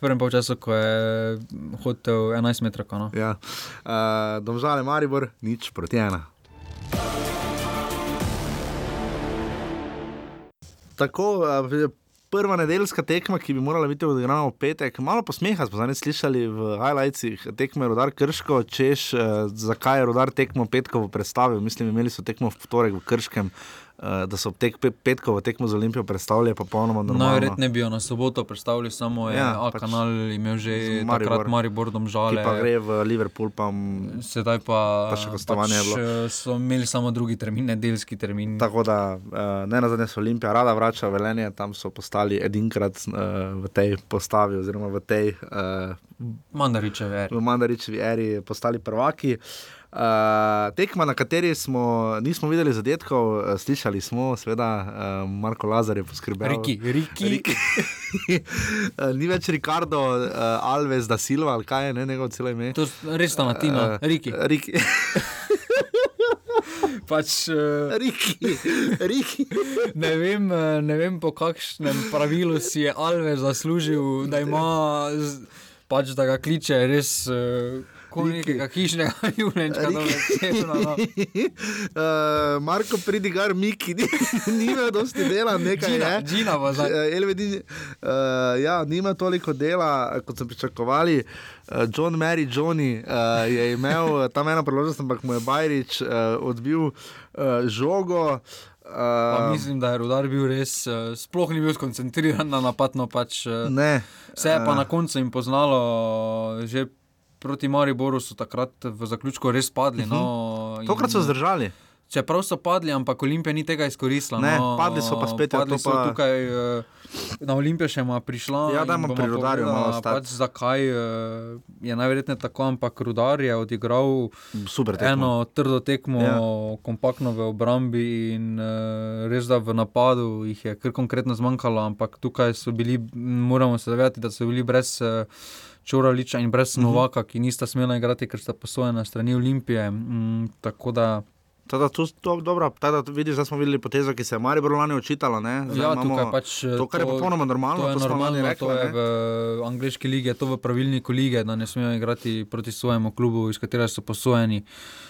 v polčasu, ko je hotel 11 metrov. No. Ja. Uh, Domžale Maribor, nič proti ena. Tako, uh, prva nedeljska tekma, ki bi morala biti odigrana v petek, malo posmeha smo zdaj slišali v highlightsih tekme Rodar Krško, češ, uh, zakaj je Rodar tekmo petkovo predstavil. Mislim, imeli so tekmo v torek v Krškem, da so tek, pe, petkovo tekmo z Olimpijo predstavljali popolnoma normalno. Najverjetneje bi jo na soboto predstavili, samo je Ja, pač kanal imel že Maribor, takrat Maribor domžale. Pa gre v Liverpool, pa m- Sedaj pa, Pa še gostovanje je bilo. eh, so imeli samo drugi termin, nedeljski termin. Tako da uh, ne na zadnje so Olimpija rada vrača velenje, tam so postali edinkrat uh, v tej postavi, oziroma v tej uh, Mandaričevi eri. v Mandaričevi eri postali prvaki. Uh, tekma, na kateri smo, nismo videli zadetkov, uh, slišali smo, seveda, uh, Marko Lazar je poskrbel. Riki, Riki. Riki. uh, ni več Ricardo uh, Alves da Silva, ali kaj je ne, njegov celo ime. To je res ta Matina, Eh, Riki. Riki. pač, uh, Riki, Riki. ne, vem, eh, ne vem, po kakšnem pravilu si je Alves zaslužil, da ima, pač, da ga kliče res uh, Kot nekega hišnega ljubljenčka, da bi no. uh, Marko Pridigar, Miki, ni, ni imel dosti dela, nekaj Gina, je. Gina pa zdaj. Uh, Elvedin, uh, ja, nima toliko dela, kot so pričakovali. Uh, John Mary Johnny uh, je imel tam eno priložnost, ampak mu je Bajrič uh, odbil uh, žogo. Pa Uh, mislim, da je rudar bil res, uh, sploh ni bil skoncentriran na napad. No, pač, uh, ne. Vse je pa Eh. na koncu jim poznalo, že proti Mariboru so takrat v zaključku res padli. No, Mhm. Tokrat so zdržali. Čeprav so padli, ampak Olimpija ni tega izkoristila. Ne, no, padli so pa spet, ja, Padli so pa- tukaj, eh, na Olimpijo še ima prišla. Ja, in dajmo bomo pri Rudarju malo ostati. Pač zakaj eh, je najverjetneje tako, ampak Rudar je odigral Super tekmo. eno trdo tekmo, Ja. kompaktno v obrambi in uh, res da v napadu jih je kar konkretno zmanjkalo, ampak tukaj so bili, moramo se zavedati, da so bili brez. Uh, Čoraliča in brez Mhm. Novaka, ki nista smela igrati, ker sta posojena na strani Olimpije. Mm, tako da Tada, tu, to, dobro, tada, vidiš, da smo videli potezo, ki se je Maribor lani očitala. Ne? Ja, pač, to, kar je popolnoma normalno, to je to normalno, rekli. to je ne. v angliški ligi, je to v pravilniku lige, da ne smejo igrati proti svojemu klubu, iz katerega so posojeni.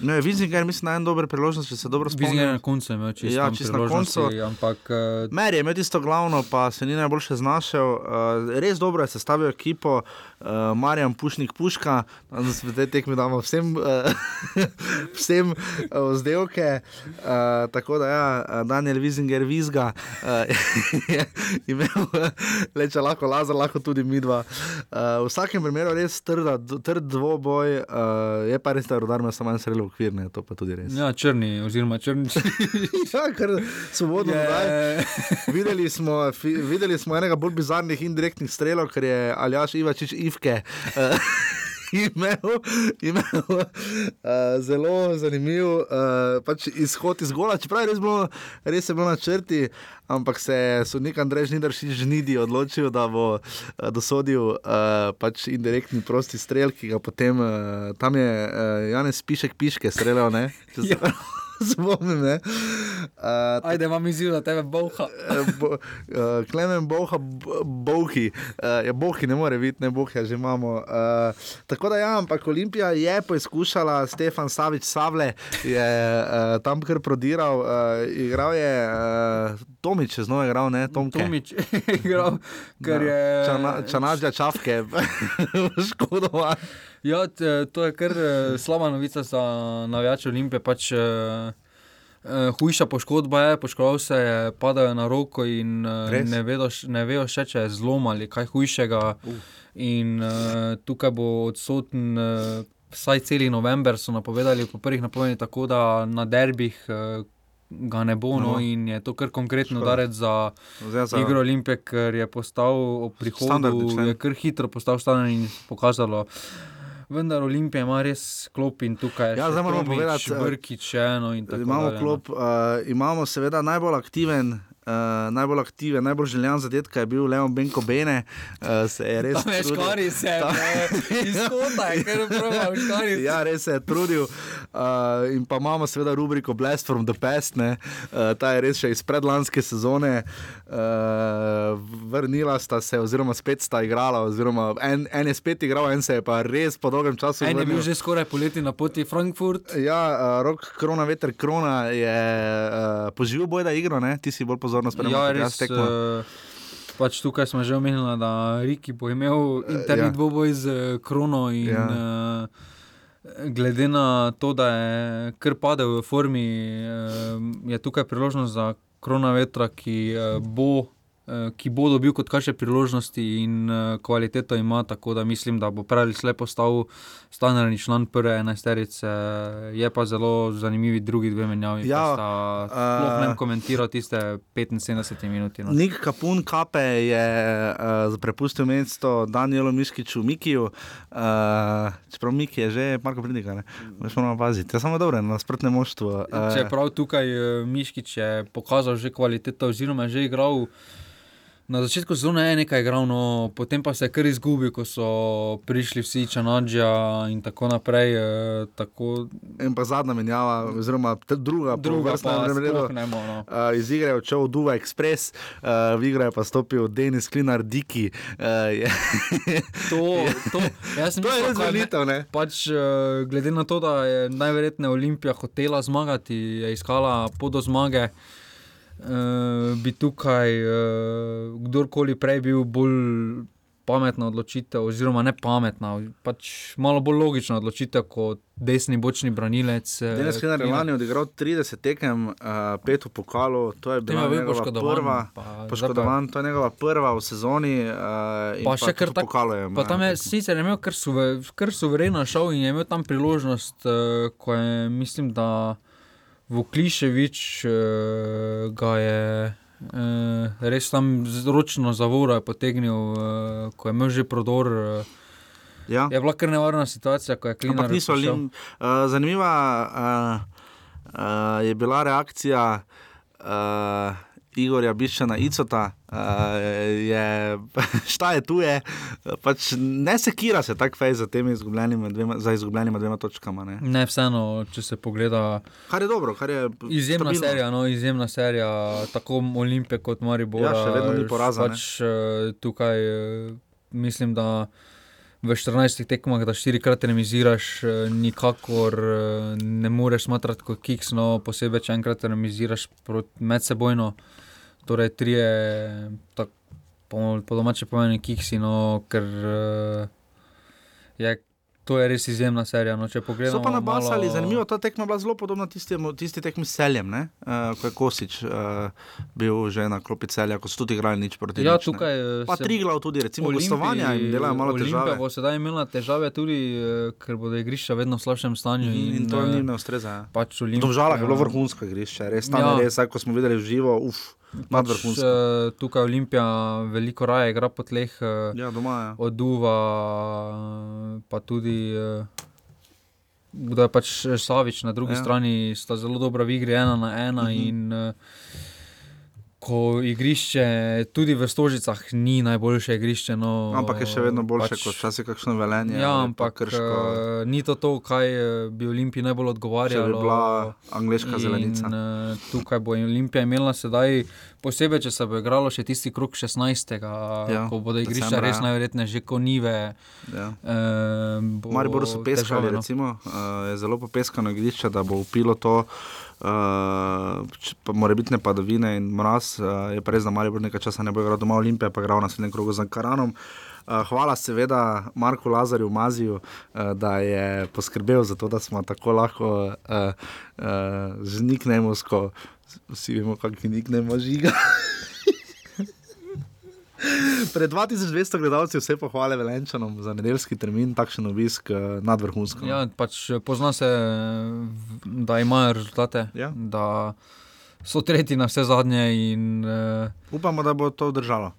Ne, Vizinger mislim na en dober priložnost, če se dobro Vizinger spomnim. na koncu je imel čisto Ja, čisto na koncu. ampak uh, Mer je imel tisto glavno, pa se ni najboljše znašel. Uh, res dobro je sestavil ekipo, uh, Marjan Pušnik Puška, danes v tej tekmi damo vsem, uh, vsem uh, vzdelke. Uh, tako da ja, uh, Daniel Vizinger Vizga uh, je imel, le če lahko Lazar, lahko tudi midva. Uh, v vsakem primeru res trda, trd dvoboj, uh, je pa res, je rodar imel samo en srelo okvirne, to pa tudi res. ja, črni, oziroma črni. Ja, kar svobodno Je. dodaj. Videli smo, videli smo enega bolj bizarnih indirektnih strelov, ker je Aljaš Ivačič Ivke. Uh, Imel, imel uh, zelo zanimiv uh, pač izhod iz gola, čeprav je res, bilo, res je bilo na črti, ampak se je sodnik Andrej Žnidaršič žnidi odločil, da bo uh, dosodil uh, pač indirektni prosti strel, ki ga potem uh, tam je uh, Janez Pišek Piške streljal, ne? Spomnim, ne? Uh, Ajde, imam izziv, da tebe boha. bo, uh, Klemen Boha, Bohi, uh, ja, Bohi ne more biti, ne Bohi, že imamo. Uh, tako da, ja, ampak Olimpija je poizkušala, Stefan Savič Savle je uh, tam kar prodiral, uh, igral je uh, Tomič, je znova igral, ne Tomke. Tomič je igral, ker je. Čana, čanažja čafke, škodovan. Ja, t- to je kar eh, slaba novica za navijače Olimpije. Pač, eh, eh, hujša poškodba je, poškodoval se je, padajo na roko in eh, Res? ne vedo, ne vejo še, če je zlom ali kaj hujšega. In eh, tukaj bo odsoten. Eh, Vsaj celi november so napovedali, po prvih napovedih, tako da na derbih eh, ga ne bo, no, No. in je to kar konkretno Škoda. udarec za, Zdaj za- igro Olimpije, ker je postal ob prihodu, je kar hitro postal standardni in pokazalo. Vendar Olimpija ima res klop in tukaj Ja, moramo Tomič, povedati, eh, Brkić, eno in tako Imamo dalje, no. klop, uh, imamo seveda najbolj aktiven. Uh, najbolj aktiven, najbolj željen zadetek je bil Leon Benko Bene, uh, se je res je trudil. škari se, Ta- iz kota je kar prav, škari. Ja, res se je trudil. Uh, in pa imamo seveda rubriko Blast from the Past, ne. uh, ta je res še iz predlanske sezone. Uh, vrnila sta se, oziroma spet sta igrala, oziroma en, en je spet igral, en se je pa res po dolgem času En je bil vrnil. že skoraj poleti na poti v Frankfurt. Ja, uh, rok, krona, veter, krona je uh, poživel boj, da igro, ne? ti si bolj pozorno spremljal. Ja, res. eh, Pač tukaj smo že omenili, da Riki bo imel interni ja. dvoboj z eh, Krono. In, Ja. ja. Glede na to, da je kar padel v formi, eh, je tukaj priložnost za Krona vetra, ki eh, bo. Eh, Ki bo dobil kot kaže priložnosti in uh, kvaliteto ima, tako da mislim, da bo pravi slep postal standardni član prve enajsterice. Je pa zelo zanimivi drugi dve menjavi. Ja, Ja, sploh ne eh, bom komentiral tiste 75 minut. No. Nik Kapun Kape je uh, prepustil mesto Danielu Miškiču, Mikiju, uh, čeprav Miki je že Marko Pridika, ne Veš, moramo paziti. Ja, samo dobro, nasprotne moštvo. Uh, Čeprav tukaj eh, Miškič je pokazal že kvaliteto, oziroma je že igral Na začetku sezone je nekaj igral, no, potem pa se je kar izgubil, ko so prišli vsi Čanadžija in tako naprej. Eh, tako... In pa zadnja menjava, oziroma druga, Druga polvrstna pa v drugem redu. sploh ne bo, no. Uh, iz igre je odšel Duva Express, uh, v igro je pa stopil Denis Klinar Diki. Uh, je... To, to, jaz sem To je mislil, res kaj ne-? Pač, eh, glede na to, da je najverjetneje Olimpija hotela zmagati, je iskala pot do zmage, eh, bi tukaj eh, kdorkoli prej bil bolj pametna odločitev, oziroma ne pametna, pač malo bolj logična odločitev kot desni bočni branilec. eh, Denis Klinar je lani odigral 30 tekem, uh, pet v pokalu, to je bila bil njegova poškodovan, prva. pa Poškodovan, to je njegova prva v sezoni. Uh, Pa še kar tudi v tako. pokalu je. Pa tam je tekmo. sicer imel kar, suve, kar suvereno šel in je imel tam priložnost, uh, ko je, mislim, da Vukliševič uh, ga je uh, res tam z ročno zavoro je potegnil, uh, ko je imel že prodor. Uh, Ja. Je bila kar nevarna situacija, ko je Klinar Ampak niso lim. Uh, zanimiva uh, uh, je bila reakcija uh, Igorja Biščana Icota. Uh, je, šta je tu je, pač ne sekira se tako fej za temi izgubljenima dvema, za izgubljenima dvema točkama. Ne. Ne, vseeno, če se pogleda. Kar je dobro, kar je Izjemna stabilno. serija, no, izjemna serija, tako Olimpije kot Maribor. Ja, še vedno ni poraza, ne. Pač, eh, tukaj eh, mislim, da v 14 tekmah, da štirikrat remiziraš, eh, nikakor eh, ne moreš smatrati kot kiks, no, posebej, če enkrat remiziraš prot- medsebojno. Torej, trije, tak, po, po domače pomeni kiksi, no, ker eh, je. To je res izjemna serija. No, So pa nabasali, malo... zanimivo, ta tekma je bila zelo podobna tistemu, tisti tekmi s celjem, ne? uh, ko je Kosič uh, bil že na klopi celja, ko so tudi igrali nič proti Ja, nič, ne. tukaj eh, Pa se- Triglav tudi, recimo Olimpiji- gostovanja jim delajo malo Olimpija težave. bo sedaj imela težave tudi, eh, ker bodo igrišča vedno v slabšem stanju. In, in to eh, jim ne ustreza. ja. Pač V Olimpija. Domžalah je bilo vrhunsko igrišče, res tam Ja. je res, ko smo videli v živo, uf, Pač, eh, tukaj Olimpija veliko raje igra po tleh. eh, Ja, doma, ja. Od Duva, eh, pa tudi. je pač Savič na drugi Ja. strani, sta zelo dobra v igri, ena na ena. Mhm. Uh -huh. in, eh, Ko igrišče, tudi v Stožicah, ni najboljše igrišče. No, Ampak je še vedno boljše pač, kot včasih kakšno velenje. Ja, ampak krško. uh, ni to to, kaj eh, bi Olimpiji najbolj odgovarjalo. Če bi bila angleška zelenica. In, uh, tukaj bo Olimpija imela sedaj, posebej če se bo igralo še tisti krok 16. Ja, ko bodo igrišča decembra, res ja. najverjetneje že konive. Ja. Uh, bo Mariboru so peskali, težave, no. recimo, uh, je zelo popeskano igrišče, da bo upilo to. Uh, č- pa mora biti ne padavine in mraz, uh, je pa res, da Maribor nekaj časa ne bo igral doma Olimpije, pa igral na naslednjem krogu z Karanom. Uh, hvala seveda Marku Lazarju Maziju, uh, da je poskrbel za to, da smo tako lahko uh, uh, z niknemovsko, vsi vemo, kakšen niknem ima žiga. Pred 2200 gledalci vse pohvale Velenčanom za nedeljski termin, takšen obisk eh, nadvrhunsko. Ja, pač eh, pozna se, da imajo rezultate, Ja. da so tretji na vse zadnje. In, uh, Upamo, da bo to držalo.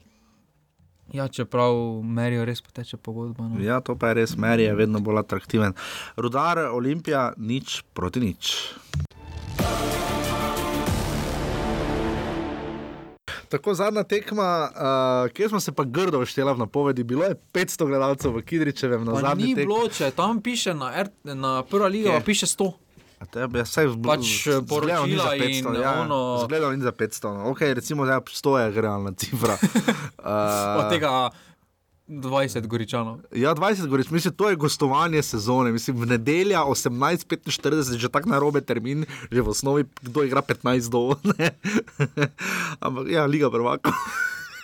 ja, čeprav merijo res poteče pogodba. No. Ja, to pa je res, Meri je vedno bolj atraktiven. Rudar, Olimpija, nič proti nič. Tako zadnja tekma, uh, kjer smo se pa grdo štela v napovedi, bilo je 500 gledalcev v Kidričevem na Pa zadnji ni tekmi. bilo, če tam piše na, R, na prva liga, pa piše 100. A Tebe, ja, saj v Pač, eh, poročila in ono- Zgledal ni za 500. No. Ok, recimo, da 100 je realna cifra. uh, Od tega 20 goričanov. Ja, 20 gorič, mislim, to je gostovanje sezone. Mislim, v nedelja 18:45, že tako narobe termin, že v osnovi, kdo igra 15 do. ne. Ampak ja, liga prvaka.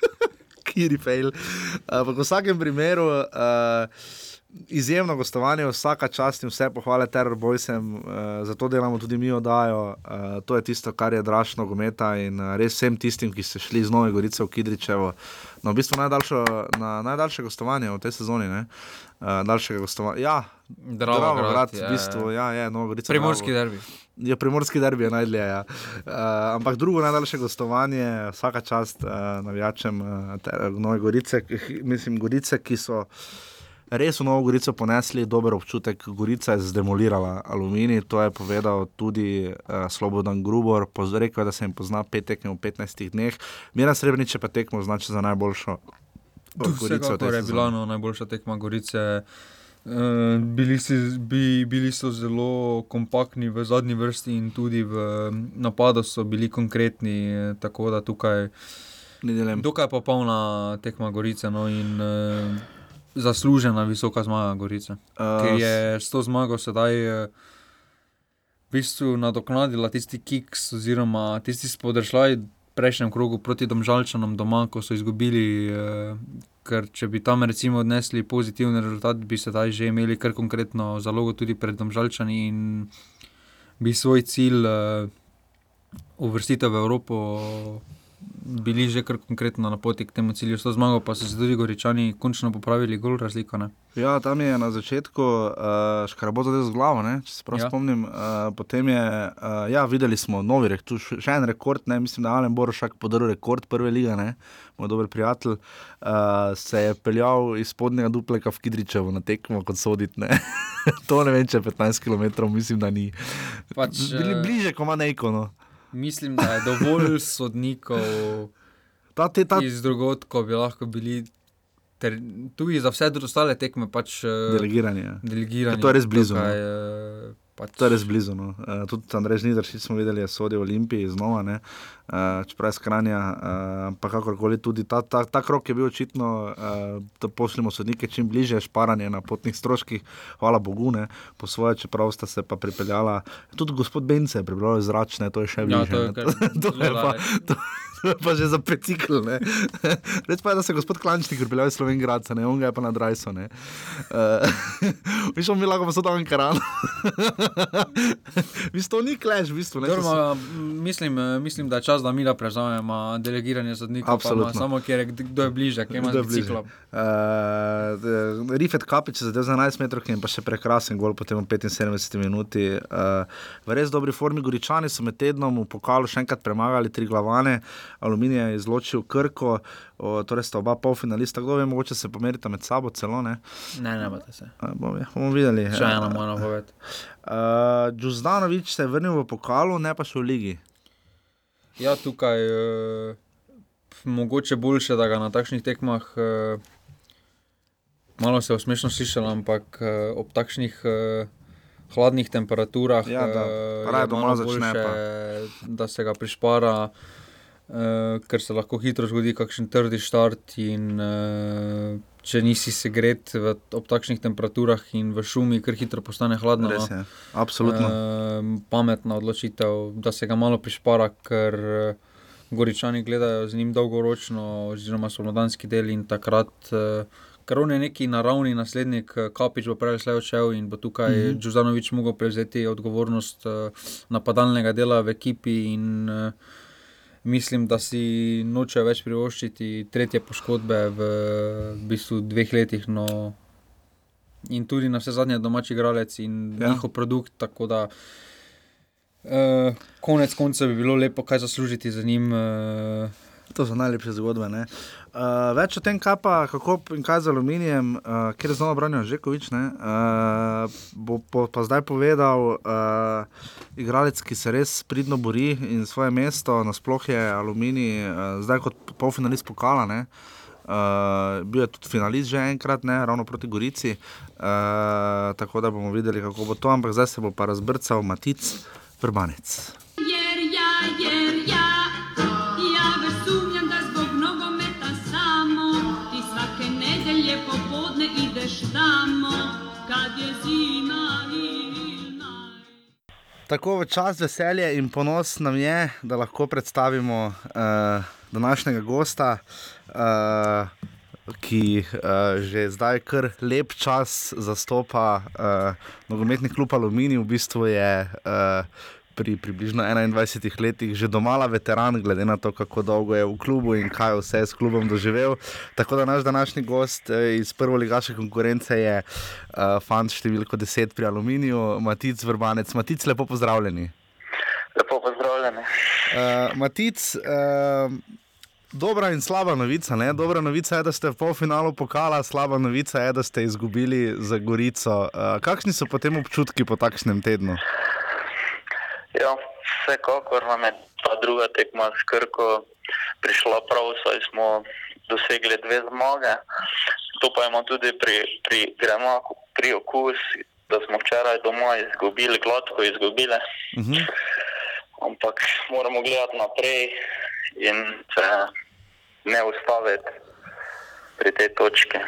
Kiri fail. Ampak v vsakem primeru. Uh, Izjemno gostovanje, vsaka čast in vse pohvale Terror Boysem, uh, zato delamo tudi mi oddajo. Uh, to je tisto, kar je dražno gometa in uh, res vsem tistim, ki ste šli iz Nove Gorice v Kidričevo. No, v bistvu najdaljšo, na, najdaljše gostovanje v tej sezoni. Ne? Uh, daljšega gostovanja. Ja, Dravograd, v je. bistvu, ja, je, Nova Gorica. Primorski Dravo. derbi. Ja, primorski derbi je najdlje. Ja. Uh, ampak drugo najdaljše gostovanje, vsaka čast uh, navijačem uh, ter- Nove Gorice, mislim, Gorice, ki so res v Novo Gorico ponesli dober občutek. Gorica je zdemolirala aluminij, to je povedal tudi uh, Slobodan Grubor, rekel, da se jim pozna pet tekem v 15 dneh. Mira Srebrenice pa tekmo znači za najboljšo. Gorico, to je bila no, najboljša tekma Gorice. Uh, bili, si, bi, bili so zelo kompaktni v zadnji vrsti in tudi v napadu so bili konkretni, tako da tukaj je dokaj popolna tekma Gorice no, in uh, zaslužena visoka zmaga Gorice. Uh, ker je s to zmago sedaj uh, v bistvu nadoknadila tisti kiks oziroma tisti spodršljaj prejšnjem krogu proti Domžalčanom doma, ko so izgubili. Eh, ker če bi tam recimo odnesli pozitivni rezultat, bi se zdaj že imeli kar konkretno zalogo tudi pred Domžalčani in bi svoj cilj uh, uvrstitev v Evropo bili že kar konkretno na poti k temu cilju. S to zmago pa so se tudi Goričani končno popravili, gol razliko. Ne? Ja, tam je na začetku uh, škrabot zadel z glavo, ne? če se prav ja. spomnim. Uh, potem je, uh, ja, videli smo novi rekord, še en rekord, ne? mislim, da je Alen Borošak podaril rekord prve lige, ne? moj dober prijatelj, uh, se je peljal iz spodnjega dupleka v Kidričevo na tekmo kot sodit. Ne? to ne vem, če je 15 km, mislim, da ni. Pač, Bili bliže, ko ima neko. No. Mislim, da je dovolj sodnikov ta, te, ta... iz drugot, ko bi lahko bili. Ter, tudi za vse ostale tekme, pač delegiranje. Eh, delegiranje to je res blizu. Tukaj, no. pač... To je res blizu. No. Uh, tudi Andrej Žnidrši smo videli, da so v Olimpiji znova, uh, čeprav je skranja, uh, pa kakorkoli tudi ta, ta, ta krok je bil očitno, uh, da pošljemo sodnike čim bliže, šparanje na potnih stroških, hvala Bogu, ne. po svoje, čeprav sta se pa pripeljala. Tudi gospod Bence je prebral zračne, to je še bliže. Ja, to je, kar, to je pa. To, pa že za precikl. Res pa je, da se gospod Klančnik pripeljal iz Slovenka, ne on ga je pa na Drajso. Uh, Mišel mi lahko pa so tam karan. v bistvu ni kleš, v bistvu. Ne, Dorma, mislim, mislim, da je čas, da mi da prevzamemo delegiranje zadnikov. Absolutno. Samo kjer je, kdo je bliže, kje ima biciklo. Uh, Rifet Kapič za 11 metrov in pa še prekrasen gol potem v 75 minuti. Uh, v res dobri formi Goričani so med tednom v pokalu še enkrat premagali tri glavane. Aluminij je izločil Krko, o, torej sta oba polfinalista, kdo ve, mogoče se pomerita med sabo celo. Ne, ne, ne bomo se. Bom, ja, bomo videli. Še eno moramo povedati. Uh, Džuzdanovič se je vrnil v pokalu, ne pa še v ligi. Ja, tukaj je uh, mogoče boljše, da ga na takšnih tekmah. Uh, Malo se je smešno slišalo, ampak uh, ob takšnih uh, hladnih temperaturah, ja, da, začne, boljše, da se ga prišpara, uh, ker se lahko hitro zgodi kakšen trdi štart. In, uh, če nisi segret v, ob takšnih temperaturah in v šumi, ker hitro postane hladno. Res je, absolutno. Uh, pametna odločitev, da se ga malo prišpara, ker uh, goričani gledajo z njim dolgoročno, oziroma so modanski deli in takrat. Uh, Ker on je neki naravni naslednik, Kapič bo prej odšel in bo tukaj mm -hmm. Džuzanovič mogel prevzeti odgovornost uh, napadalnega dela v ekipi. In, uh, mislim, da si noče več privoščiti tretje poškodbe v, v bistvu dveh letih. No, in tudi na vse zadnje domači igralec in ja. njihov produkt. Tako da uh, konec koncev bi bilo lepo kaj zaslužiti za njim. Uh, To so najlepše zgodbe. Uh, več o tem, kaj pa, kako in kaj z aluminijem, uh, ker je znova branil Žekovič, uh, bo, bo pa zdaj povedal uh, igralec, ki se res pridno bori in svoje mesto, nasploh je aluminij, uh, zdaj kot polfinalist pokala. Ne? Uh, bil je tudi finalist že enkrat, ne, ravno proti Gorici. Uh, tako da bomo videli, kako bo to, ampak zdaj se bo pa razbrcal Matic, Vrbanec. Jer, ja, jer, Tako v čas veselje in ponos nam je, da lahko predstavimo uh, današnjega gosta, uh, ki uh, že zdaj kar lep čas zastopa uh, nogometni klub Aluminij. V bistvu je uh, pri približno 21 letih že domala veteran, glede na to, kako dolgo je v klubu in kaj vse je s klubom doživel. Tako da naš današnji gost eh, iz prve ligaške konkurence je uh, fant številko 10 pri Aluminiju, Matic Vrbanec. Matic, lepo pozdravljeni. Lepo pozdravljeni. Uh, Matic, uh, dobra in slaba novica. Ne? Dobra novica je, da ste v polfinalu pokala, slaba novica je, da ste izgubili za Gorico. Uh, kakšni so potem občutki po takšnem tednu? Ja, vsekakor nam je ta druga tekma s Krko prišla prav, saj smo dosegli dve zmage. To pa imamo tudi pri, pri Gremaku, pri okus, da smo včeraj doma izgubili, gladko izgubili. Uh -huh. Ampak moramo gledati naprej in se ne ustaviti pri tej točki.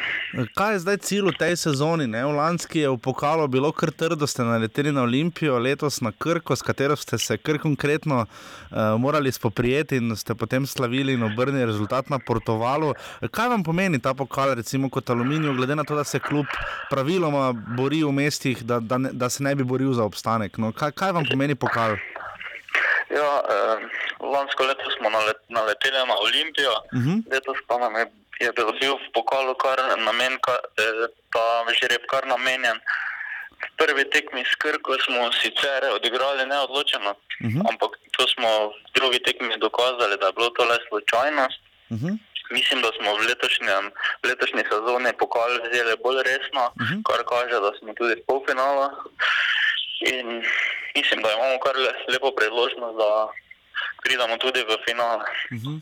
Kaj je zdaj cilj v tej sezoni? Ne? V Lanski je v pokalu bilo kar trdo, ste naleteli na Olimpijo, letos na Krko, s katero ste se kar konkretno uh, morali spoprijeti in ste potem slavili in obrnili rezultat na Portugalu. Kaj vam pomeni ta pokal, recimo kot Aluminij, glede na to, da se kljub praviloma bori v mestih, da, da, ne, da se ne bi boril za obstanek? No, kaj, kaj vam pomeni pokal? Ja, eh, lansko leto smo naleteli na Olimpijo, uh -huh. letos pa nam je je bil, bil v pokalu kar namen, ka, eh, ta žreb kar namenjen. V prvi tekmi s Krko smo sicer odigrali neodločeno, uh -huh. ampak to smo v drugi tekmi dokazali, da je bilo to le slučajnost. Uh -huh. Mislim, da smo v letošnjem, letošnji sezoni pokal vzeli bolj resno, uh -huh. kar kaže, da smo tudi v polfinalu. In mislim, da imamo kar lepo priložnost, da pridemo tudi v finale. Uh -huh.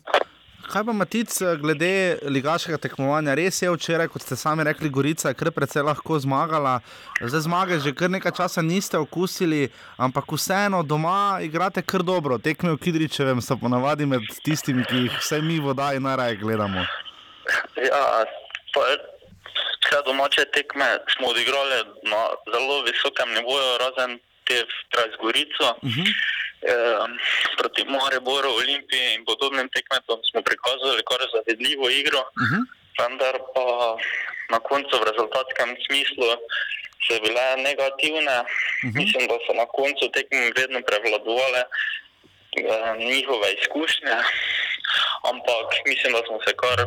Kaj pa Matic, glede ligaškega tekmovanja? Res je včeraj, kot ste sami rekli, Gorica je kar precej lahko zmagala. Zdaj zmage že kar nekaj časa niste okusili, ampak vseeno doma igrate kar dobro. Tekme v Kidričevem so ponavadi med tistimi, ki jih vse mi voda in najraje gledamo. Ja, pa vse domače tekme smo odigrali na zelo visokem nivoju, razen te v Gorico. Uh -huh. Ehm, proti Mariboru, Olimpiji in podobnim tekmecem smo prikazali kar zavedljivo igro, uh -huh. vendar pa na koncu v rezultatskem smislu so bile negativne. Uh -huh. Mislim, da so na koncu tekme vedno prevladovale eh, njihove izkušnje, ampak mislim, da smo se kar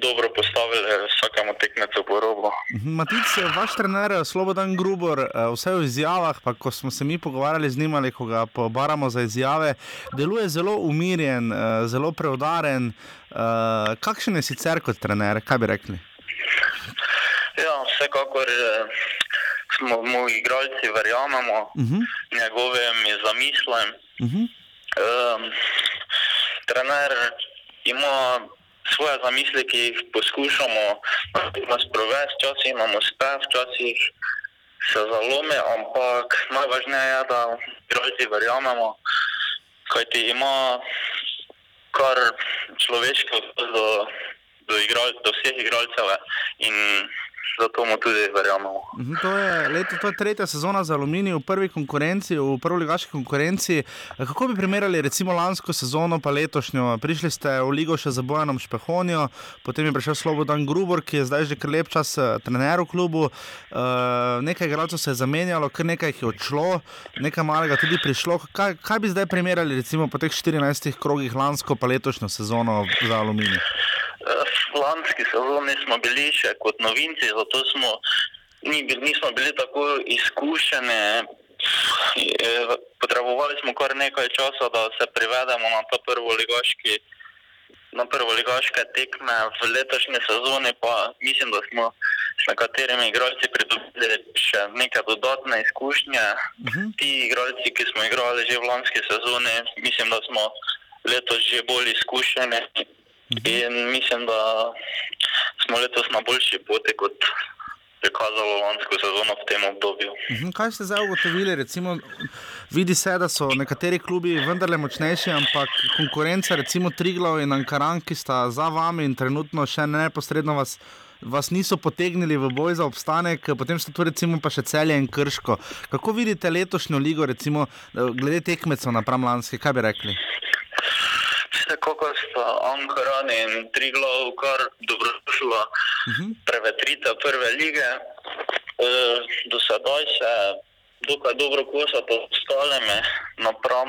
dobro postavili vsakemu tekmecu po robu. Mhm, Matic, vaš trener, Slobodan Grubor, eh, vse v izjavah, pa ko smo se mi pogovarjali z njim ali ko ga pobaramo za izjave, deluje zelo umirjen, eh, zelo preudaren. Eh, kakšen je sicer kot trener, kaj bi rekli? Ja, vsekakor smo mu igralci, verjamemo uh mhm. -huh. njegovim zamislem. Uh -huh. um, trener ima svoje zamisli, ki jih poskušamo sprovesti, včasih imamo uspeh, včasih se zalome, ampak najvažneje je, da igralci verjamemo, kajti ima kar človeški odnos do, do, igral, do vseh igralcev in zato mu tudi verjamemo. Mhm, to je, leto, to je tretja sezona za Aluminij v prvi konkurenci, v prvi ligaški konkurenci. Kako bi primerjali recimo lansko sezono pa letošnjo? Prišli ste v ligo še za Bojanom Špehonijo, potem je prišel Slobodan Grubor, ki je zdaj že kar lep čas eh, trener v klubu. Uh, nekaj igralcev se je zamenjalo, kar nekaj jih je odšlo, nekaj malega tudi prišlo. Kaj, kaj bi zdaj primerjali recimo po teh 14 krogih lansko pa letošnjo sezono za Aluminij? V lanski sezoni smo bili še kot novinci, zato smo, ni, nismo bili tako izkušeni. Potrebovali smo kar nekaj časa, da se privedemo na to prvo ligaški. Na prvo ligaške tekme v letošnji sezoni, pa mislim, da smo s nekaterimi igralci pridobili še neke dodatne izkušnje. Uh -huh. Ti igralci, ki smo igrali že v lanski sezoni, mislim, da smo letos že bolj izkušeni Mhm. In mislim, da smo letos na boljši poti kot je kazalo lansko sezono v tem obdobju. Mhm. Kaj ste zdaj ugotovili? Recimo, vidi se, da so nekateri klubi vendarle močnejši, ampak konkurenca, recimo Triglav in Ankaran, ki sta za vami in trenutno še neposredno vas. Vas niso potegnili v boj za obstanek, potem so tu recimo pa še celje in krško. Kako vidite letošnjo ligo, recimo, glede tekmecev na Pramlanski, kaj bi rekli? Vsekakor sta Ankaran in Triglav kar dobrodošla uh mhm. -huh. prevetrita prve lige. E, do sedaj se dokaj dobro kosata s ostalimi, napram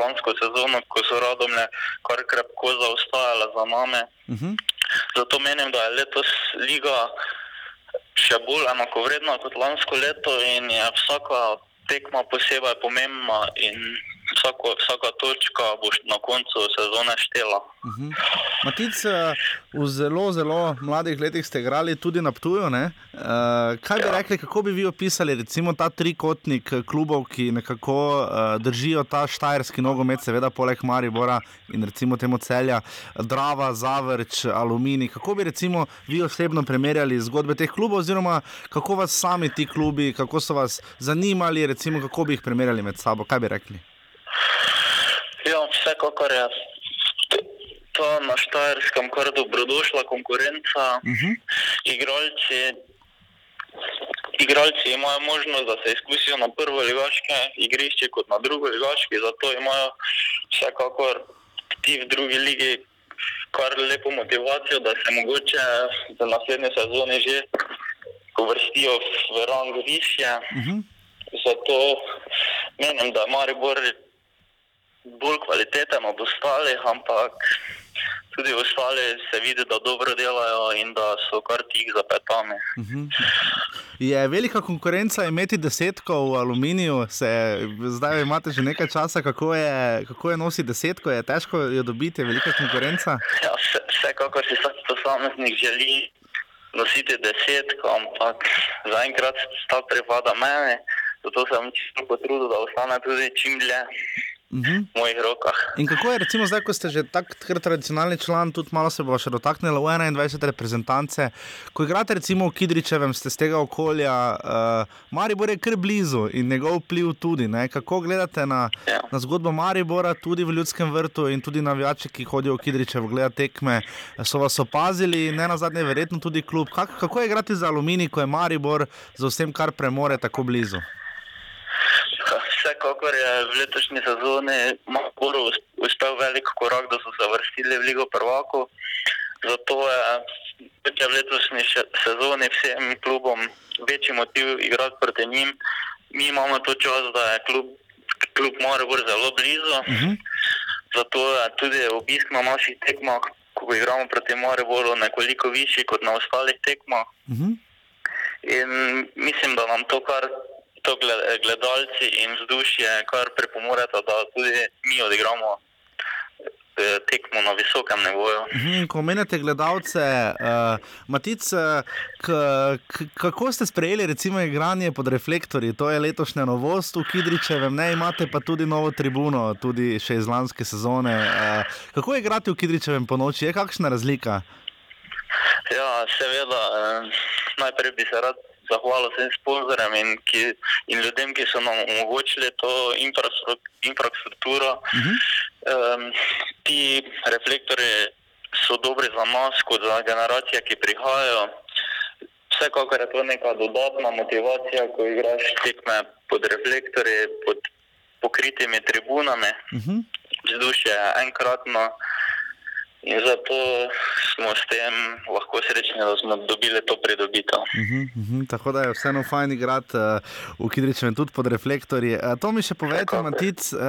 lansko sezono, ko so radomne kar krepko zaostajale za nami. Uh mhm. -huh. Zato menim, da je letos liga še bolj enakovredna kot lansko leto in je vsaka tekma posebej pomembna in vsako, vsaka točka bo na koncu sezone štela. Uh -huh. Matic, eh, v zelo, zelo mladih letih ste igrali tudi na Ptuju. Uh, kaj bi ja. rekli, kako bi vi opisali recimo, ta trikotnik klubov, ki nekako uh, držijo ta štajerski nogomet, seveda poleg Maribora in recimo temu celja, Drava, Zavrč, Alumini. Kako bi recimo vi osebno primerjali zgodbe teh klubov, oziroma kako vas sami ti klubi, kako so vas zanimali, recimo, kako bi jih primerjali med sabo? Kaj bi rekli? Ja, vsekakor je to na Štajerskem kar dobrodošla konkurenca. Uh -huh. igralci, igralci imajo možnost, da se izkusijo na prvo ligaške igrišče kot na drugo ligaške, zato imajo vsekakor ti v drugi ligi kar lepo motivacijo, da se mogoče za naslednje sezone že uvrstijo v rang više. Uh -huh. Zato menim, da Maribor bolj kvaliteten od ostalih, ampak tudi ostali se vidi, da dobro delajo in da so kar tih zapetami. Uh -huh. Je velika konkurenca imeti desetko v aluminiju, se, zdaj imate že nekaj časa, kako je, kako je nositi desetko, je težko jo dobiti, je velika konkurenca. Ja, vsekakor si vsak posameznik želi nositi desetko, ampak zaenkrat ta pripada meni, zato sem čisto potrudil, da ostane tudi čim dlje. Uh -huh. V mojih rokah. In kako je, recimo, zdaj, ko ste že tako tradicionalni član, tudi malo se bo še dotaknili v 21 reprezentance, ko igrate recimo v Kidričevem, ste z tega okolja, uh, Maribor je kar blizu in njegov vpliv tudi. Ne? Kako gledate na, ja. na zgodbo Maribora, tudi v ljudskem vrtu in tudi na vijače, ki hodijo v Kidričev, gledate tekme, so vas opazili, ne na zadnje, verjetno tudi klub. Kak, kako je igrati za aluminij, ko je Maribor z vsem, kar premore, tako blizu? Vsekakor je v letošnji sezoni malo uspel velik korak, da so se vrstili v Ligo prvako. Zato je, je v letošnji sezoni vsem klubom večji motiv igrati proti njim. Mi imamo to čas, da je klub, klub Maribor zelo blizu. Uh mhm. -huh. Zato je tudi obisk na naših tekmah, ko igramo proti Mariboru, nekoliko višji kot na ostalih tekmah. Uh mhm. -huh. In mislim, da nam to kar to gledalci in vzdušje, kar pripomorete, da tudi mi odigramo eh, tekmo na visokem nivoju. Mhm, ko omenjate gledalce, uh, Matic, eh, kako ste sprejeli recimo igranje pod reflektorji? To je letošnja novost v Kidričevem, ne imate pa tudi novo tribuno, tudi še iz lanske sezone. Uh, kako je igrati v Kidričevem po noči, je kakšna razlika? Ja, seveda, eh, najprej bi se rad zahvalil vsem sponzorjem in, in ljudem, ki so nam omogočili to infrastrukturo. Uh -huh. um, ti reflektori so dobri za nas, kot za generacije, ki prihajajo. Vsekakor je to neka dodatna motivacija, ko igraš tekme pod reflektorji, pod pokritimi tribunami. Uh -huh. Vzdušje je enkratno. In zato smo s tem lahko srečni, da smo dobili to pridobitev. Uh -huh, uh -huh, tako da je vseeno fajn igrati uh, v Kidričevu tudi pod reflektorji. Uh, to mi še povete, Matic, uh,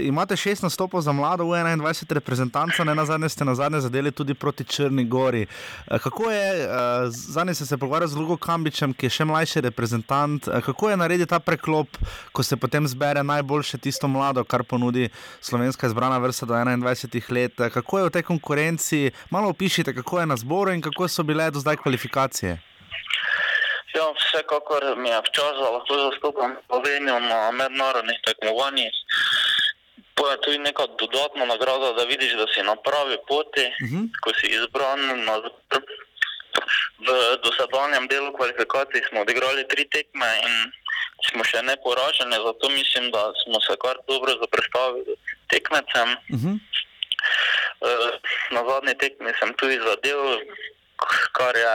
imate šest nastopov za mlado v 21 reprezentanca, ne na zadnje ste na zadnje zadeli tudi proti Črni Gori. Uh, kako je, uh, zadnje ste se pogovarjali z Lugo Kambičem, ki je še mlajši reprezentant, uh, kako je narediti ta preklop, ko se potem zbere najboljše tisto mlado, kar ponudi slovenska izbrana vrsta do 21 let. Uh, kako je v tej konkurenci, malo opišite, kako je na zboru in kako so bile do zdaj kvalifikacije. Ja, vsekakor mi je včasih lahko zastopam Slovenijo na mednarodnih tekmovanjih. To je tudi neka dodatna nagrada, da vidiš, da si na pravi poti, uh mhm. -huh. ko si izbran na. V dosedanjem delu kvalifikacij smo odigrali tri tekme in smo še ne poraženi, zato mislim, da smo se kar dobro zaprstavili tekmecem. Uh mhm. -huh. Eh, na zadnji tekmi sem tudi zadev, kar je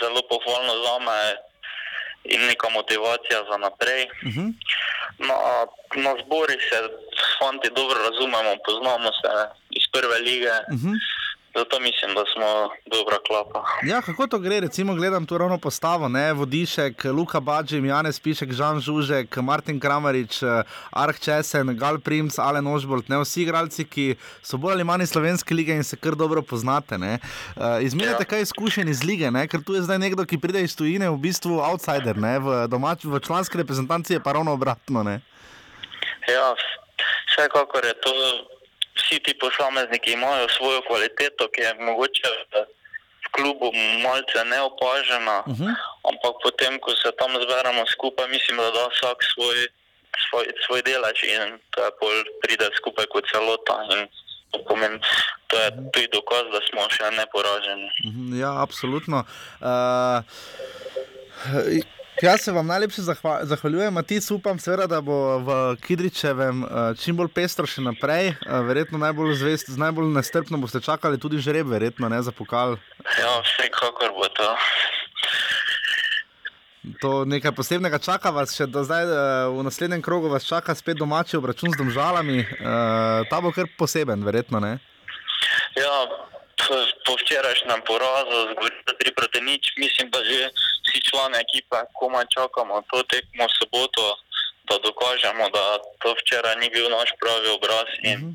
zelo pohvalno za me in neka motivacija za naprej. Uh mhm. -huh. na, na zbori se fanti dobro razumemo, poznamo se iz prve lige. Uh mhm. -huh. Zato mislim, da smo dobra klapa. Ja, kako to gre? Recimo, gledam tu ravno postavo, ne? Vodišek, Luka Badži, Janez Pišek, Žan Žužek, Martin Kramarič, eh, Arh Česen, Gal Prims, Alen Ožbolt, ne vsi igralci, ki so bolj ali manj slovenske lige in se kar dobro poznate. Uh, Izmenjate ja. kaj izkušenj iz lige, ne? ker tu je zdaj nekdo, ki pride iz tujine, v bistvu outsider, ne? v, domač, v članski reprezentanci je pa ravno obratno. Ne? Ja, vsekakor je to, vsi ti posamezniki imajo svojo kvaliteto, ki je mogoče v, klubu malce neopažena, uh -huh. ampak potem, ko se tam zberemo skupaj, mislim, da da vsak svoj, svoj, svoj delež in to je pol pride skupaj kot celota. In, To, pomeni, to je tudi dokaz, da smo še neporaženi. Ja, absolutno. Uh, Jaz se vam najlepše zahva zahvaljujem, Matic, upam, seveda, da bo v Kidričevem uh, čim bolj pestro še naprej. Uh, verjetno najbolj zvest, najbolj nestrpno boste čakali tudi žreb, verjetno ne za pokal. Ja, vsekakor bo to. To nekaj posebnega čaka vas, še do zdaj v naslednjem krogu vas čaka spet domači obračun z domžalami. Uh, ta bo kar poseben, verjetno ne. Ja, po včerajšnjem porazu, zgoraj 3 proti nič, mislim, da že vsi člani ekipe komaj čakamo to tekmo soboto, da dokažemo, da to včeraj ni bil naš pravi obraz in uh -huh.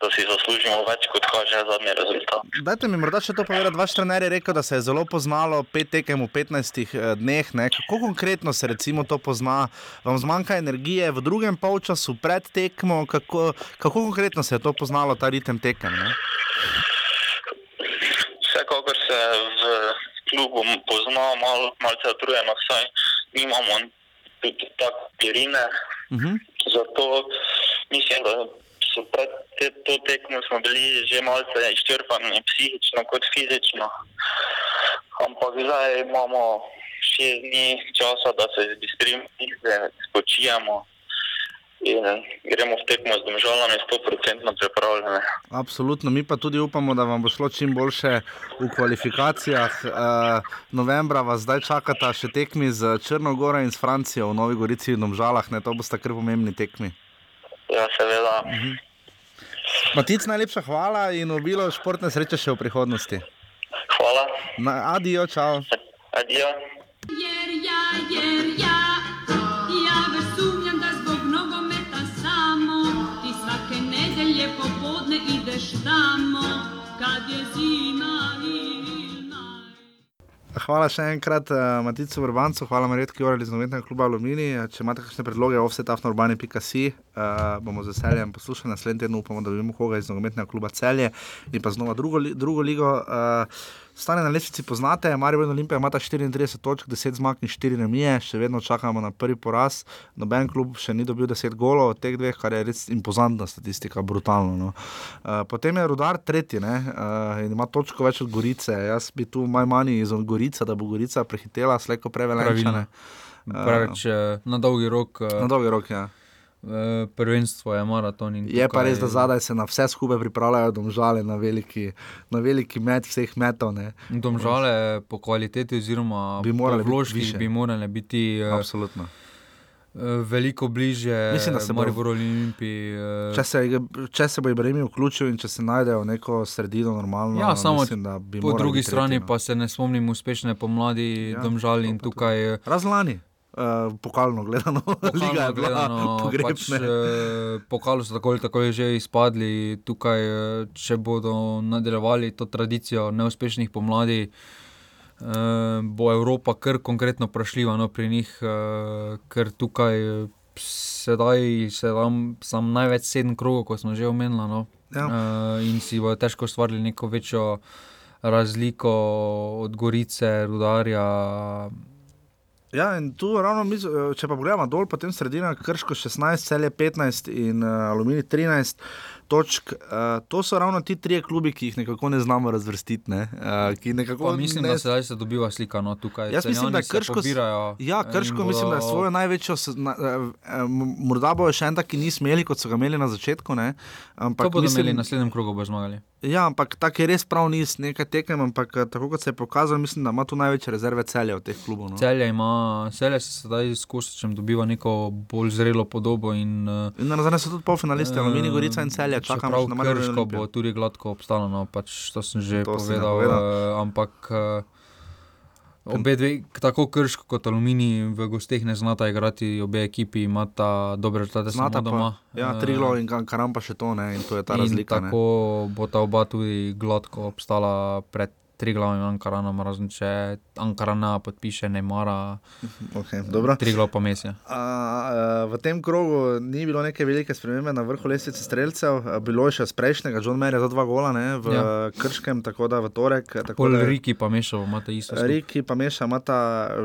da si zaslužimo več, kot kaže zadnji rezultat. Dajte mi morda še to povedati. Vaš trener je rekel, da se je zelo poznalo pet tekem v 15 dneh. Ne? Kako konkretno se recimo to pozna? Vam zmanjka energije v drugem polčasu pred tekmo? Kako, kako konkretno se je to poznalo, ta ritem tekem? Ne? Vsekakor se v klubu pozna, mal utrujeno, saj imamo tudi tako pirine. Uh -huh. Zato mislim, da so pred te, to tekmo smo bili že malce izčrpani, psihično kot fizično. Ampak zdaj imamo šest dni časa, da se zbistrimo, da spočijemo. In gremo v tekmo z državami, 100% pripravljene. Absolutno, mi pa tudi upamo, da vam bo šlo čim boljše v kvalifikacijah. E, novembra vas zdaj čakata še tekmi z Črnogoro in s Francijo v Novi Gorici in Domžalah, ne? to boste kar pomembni tekmi. Ja, seveda. -huh. Matic, najlepša hvala in obilo športne sreče še v prihodnosti. Hvala. Na, adijo, čau. Adijo. Jer ja, jer ja Hvala še enkrat uh, Maticu Vrbancu, hvala Marjetki Orali iz novinarnega kluba Alumini. Če imate kakšne predloge, offsetafnorbani.si, uh, bomo z veseljem poslušali. Naslednji teden upamo, da dobimo koga iz novinarnega kluba Celje in pa znova drugo, drugo ligo. Uh, Stane na lestvici poznate, Marijo Olimpija imata 34 točk, 10 zmag in 4 remije, še vedno čakamo na prvi poraz. Noben klub še ni dobil 10 golov od teh dveh, kar je res impozantna statistika, brutalno. No. Uh, potem je Rudar tretji ne, uh, in ima točko več od Gorice. Jaz bi tu maj manj iz Gorice, da bo Gorica prehitela, slejko prevelenčane. Uh, Preveč na dolgi rok. Uh, na dolgi rok, ja. Prvenstvo je maraton. Je pa res, da zadaj se na vse skupaj pripravljajo domžale, na veliki, na veliki met vseh metov. Ne. Domžale po kvaliteti, oziroma bi morali po vložkih, bi morali biti. Absolutno. Veliko bliže, mislim, da se bodo v Olimpiji. Če se, če se bo Ibrahim vključil in če se najdejo neko sredino, normalno. Ja, samo mislim, po drugi strani tretji, no. pa se ne spomnim uspešne pomladi ja, domžal in tukaj. Razlani. Uh, pokalno gledano, pokalno liga je gledano, pač, uh, pokalo so tako ali tako že izpadli. Tukaj, uh, če bodo nadaljevali to tradicijo neuspešnih pomladi, uh, bo Evropa kar konkretno vprašljiva no, pri njih, uh, ker tukaj sedaj se tam sam največ sedem krogov, kot smo že omenili, no, ja. uh, in si bodo težko ustvarili neko večjo razliko od Gorice, Rudarja. Ja, in tu ravno, mi, če pa pogledamo dol, potem sredina Krško 16, celje 15 in uh, Alumini 13 točk. Uh, to so ravno ti trije klubi, ki jih nekako ne znamo razvrstiti. Ne? Uh, nekako, mislim, ne... da se zdaj se dobiva slika no, tukaj. Jaz mislim, da Krško, ja, Krško bodo... mislim, da je svojo največjo, na, uh, morda bo še en tak, ki ni smeli, kot so ga imeli na začetku. Ne? Ampak, to bodo mislim, imeli na naslednjem krogu, bo zmagali. Ja, ampak tako je res prav niz, nekaj tekem, ampak tako kot se je pokazalo, mislim, da ima tu največje rezerve celje od teh klubov. No. Celje ima, celje se sedaj skozi, če dobiva neko bolj zrelo podobo. In, in na zadnje so tudi polfinalisti, uh, Mini Gorica in celje, čakamo na malo. Krško bo tudi gladko obstalo, no, pač to sem že to povedal, uh, ampak. Uh, Obe dve, tako krško kot aluminij, v gostih ne znata igrati, obe ekipi imata dobre rezultate, znata doma. Pa, ja, trilo in karam pa še to, ne, in to je ta in razlika. Tako ne. bo ta oba tudi gladko obstala pred tri glavom in Ankaranom, razen če Ankarana podpiše Neymara. Okay, dobro. tri glav pa a, v tem krogu ni bilo neke velike spremembe na vrhu lestvice streljcev, a bilo je še z prejšnjega, John Mayer za dva gola ne, v ja. Krškem, tako da v torek. tako da- Riki pa mešal, imate isto. skupaj. Riki pa meša, imata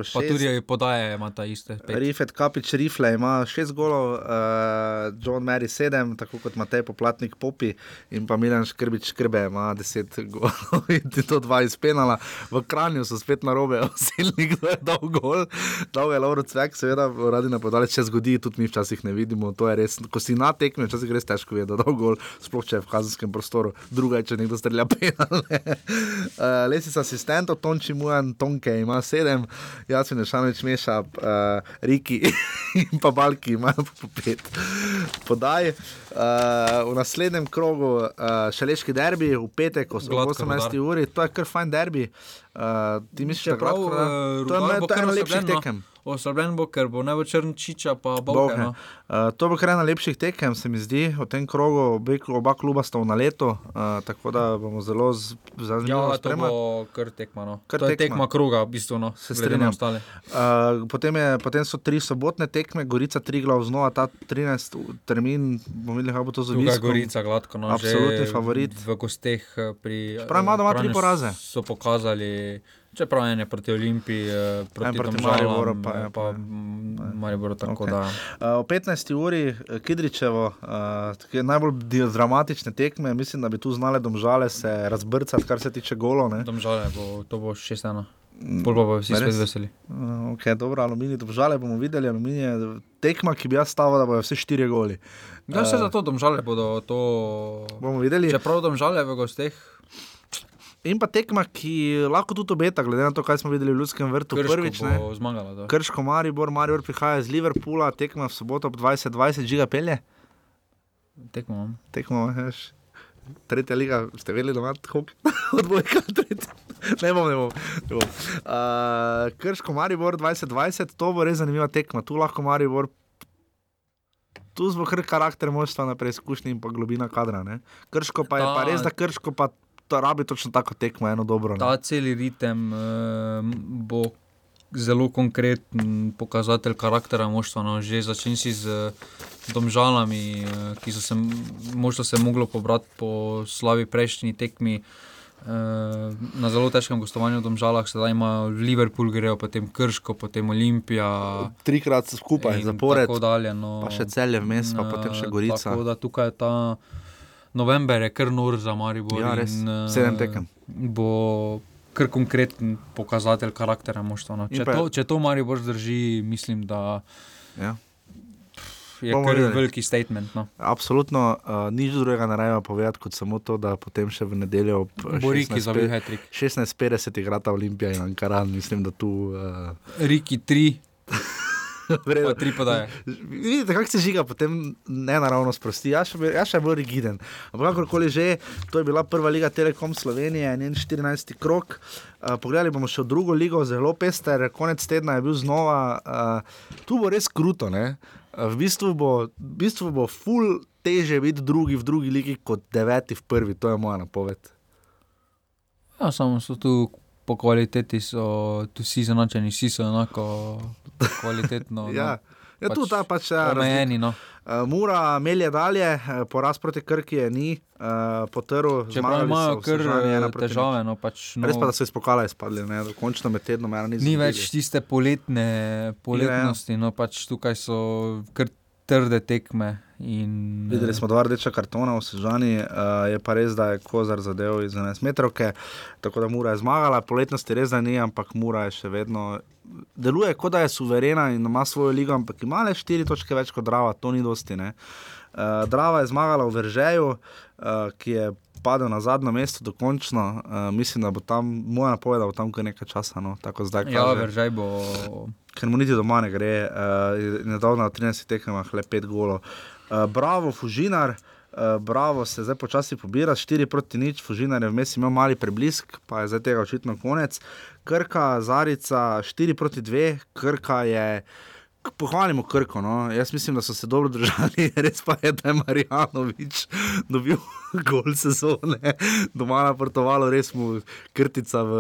šest. Pa tudi podaje imata iste. pet. Rifet Kapič Rifle ima šest golov, uh, John Mary sedem, tako kot Matej Poplatnik Popi in pa Milan Škrbič Škrbe ima deset golov in to dva izpenala. V Kranju so spet na robe, osilni, kdo je dal gol, dal je Lauro Cvek, seveda, radi napadali, če zgodi, tudi mi včasih ne vidimo, to je res, ko si na tekmi, včasih res težko je, da dal gol, sploh če je v kazenskem prostoru, druga je, če nekdo strelja penal. Uh, Lesica asistentov, Tonči Mujan, Tonke ima sedem, jaz in Šanovič meša, uh, Riki in pa Balki imajo po pet. Podaj. Uh, v naslednjem krogu uh, šaleški derbi, v petek, ko Gladko, 18 Rudar. uri, to je kar fajn derbi. Uh, ti misliš, da je da? eh, To je, ena lepših oslabljen, no. Oslabljen bo, ker bo bo Črnčiča, pa Bovke. Bovke. No. Uh, to bo kar ena lepših tekem, se mi zdi. V tem krogu obe, oba kluba sta v naletu, uh, tako da bomo zelo z- zanimivo Ja, to spremljali. bo kar tekma. No. Kar to je tekma. tekma kroga, v bistvu. No, Se na strinjam. Uh, potem, je, potem so tri sobotne tekme, Gorica, tri glav znova, ta 13 termin, bomo videli, kako bo to z Tukaj je Viskom. Gorica gladko. No, Absolutni favorit. V gosteh eh, pri. Čeprav ima doma tri poraze. So pokazali, čeprav je proti Olimpiji, eh, proti, proti Mariboru pa eh, pa mm, Mariboru. Tako Okej. da. Uh, o 15. uri eh, Kidričevo, uh, najbolj dramatične tekme, mislim, da bi tu znale domžale se razbrcati, kar se tiče golov. ne. Domžale bo, to bo 6-1. Pol pa bodo vsi spet veseli. Uh, okay, dobro, aluminij, domžale bomo videli, aluminij je tekma, ki bi jaz stavil, da bodo vse štiri goli. Ja, vse zato domžale bodo to. Bomo videli. Čeprav domžale v gosteh. In pa tekma, ki lahko tudi obeta, glede na to, kaj smo videli v Ljudskem vrtu. Krško Prvič, ne. zmagala, da. Krško, Maribor, Maribor prihaja iz Liverpoola, tekma v soboto ob 2020, žiga pelje. Tekmo. Tekmo, veš. Tretja liga, ste vedeli, da ima hok, odbojka, tretja. Ne bom, ne bom. Ne bom. Uh, Krško, Maribor 2020, to bo res zanimiva tekma. Tu lahko Maribor, tu bo kar karakter moštva na preizkušnji in pa globina kadra. Ne? Krško pa je Ta- pa res, da Krško pa to rabi točno tako tekmo, eno dobro. Ne? Ta celi ritem uh, bo zelo konkreten pokazatelj karaktera moštva. No. Že začni si z eh, domžalami, uh, ki so se možno se moglo pobrati po slabi prejšnji tekmi. Uh, na zelo težkem gostovanju v Domžalah, sedaj ima Liverpool, grejo potem Krško, potem Olimpija. Trikrat skupaj, zapored. Tako dalje, no, Pa še celje vmes, pa potem še eh, Gorica. Tako da tukaj je ta november, je kar nor za Maribor. Ja, res. in, eh, Sedem tekem. Bo kar konkreten pokazatelj karaktera moštva. No. Če, to, če to Maribor zdrži, mislim, da Ja. je Bomo kar videli. veliki statement. No. Absolutno uh, nič drugega ne rajmo povedati, kot samo to, da potem še v nedeljo ob eh, Bo Riki zabil hat-trick. 16:50 igrata Olimpija in Ankaran. Mislim, da tu. Uh, Riki 3, Vredo. pa 3 podaje. Vidite, kako se žiga, potem ne naravno sprosti. Jaz še, jaz še bolj rigiden. Ampak kakorkoli že, to je bila prva liga Telekom Slovenije, njen 14. krok. Uh, pogledali bomo še drugo ligo, zelo pester, konec tedna je bil znova. Uh, tu bo res kruto. Ne? Uh, v, bistvu bo, v bistvu bo ful teže biti drugi v drugi ligi kot deveti v prvi, to je moja napoved. Ja, samo so tu po kvaliteti, so tu vsi zanačeni, vsi so enako kvalitetno. Ja. Ja, tu ta pač ja, omejeni. No. Uh, Mura melje dalje, uh, poraz proti Krki je ni, uh, potrl. Čeprav imajo eh, težave, no, pač, no, Res pa, da so iz pokala izpadli, ne, dokončno med tednom, ena Ni več tiste poletne poletnosti, no pač tukaj so kar trde tekme. In, Videli smo dva rdeča kartona v Sežani, uh, je pa res, da je Kozar zadev iz 11 metrovke, tako da Mura je zmagala, poletnosti res da ni, ampak Mura je še vedno. Deluje kot da je suverena in ima svojo ligo, ampak ima le 4 točke več kot Drava, to ni dosti. Ne? Uh, Drava je zmagala v Veržeju, uh, ki je padel na zadnje mesto, dokončno. Uh, mislim, da bo tam, moja napoved, da bo tam kar nekaj časa. No, tako zdaj Ja, kaže. veržaj bo. Ker mu niti doma ne gre, uh, nedavno na 13 tekmah le 5 golov. Uh, bravo, Fužinar. Uh, bravo, se zdaj počasi pobira, 4 proti nič, Fužinar je vmes imel mali preblisk, pa je zdaj tega očitno konec. Krka, Zarica, 4 proti 2, Krka je pohvalimo Krko. No. Jaz mislim, da so se dobro držali, res pa je, da je Marijanovič dobil gol sezone, doma na Portugalu, res mu krtica v,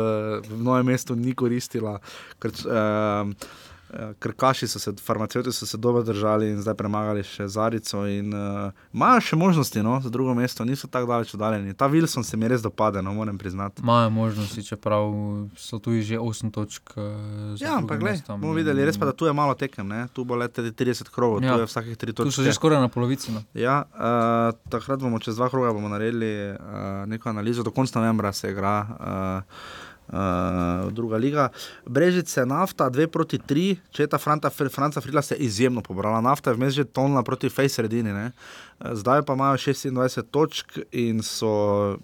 v novem mestu ni koristila. Ker, uh, Krkaši so se, farmacevti so se dobro držali in zdaj premagali še Zarico. In, uh, imajo še možnosti no, za drugo mesto, niso tako daleč oddaljeni. Ta Wilson se mi res dopade, no, moram priznati. Imajo možnosti, čeprav so tu že 8 točk. Uh, ja, ampak gledaj, bomo videli, res pa da tu je malo tekem, ne? tu bo le 30 krogov, ja. tu je vsakih 3 točk. Tu so že skoraj na polovici. No. Ja, uh, takrat bomo čez dva kroga naredili uh, neko analizo, do konca novembra se igra. Uh, uh, druga liga. Brežice, nafta, 2 proti 3, če ta Franta, Franca Frila se je izjemno pobrala. Nafta je vmes že tonila proti Face Redini. Ne? Zdaj pa imajo 26 točk in so,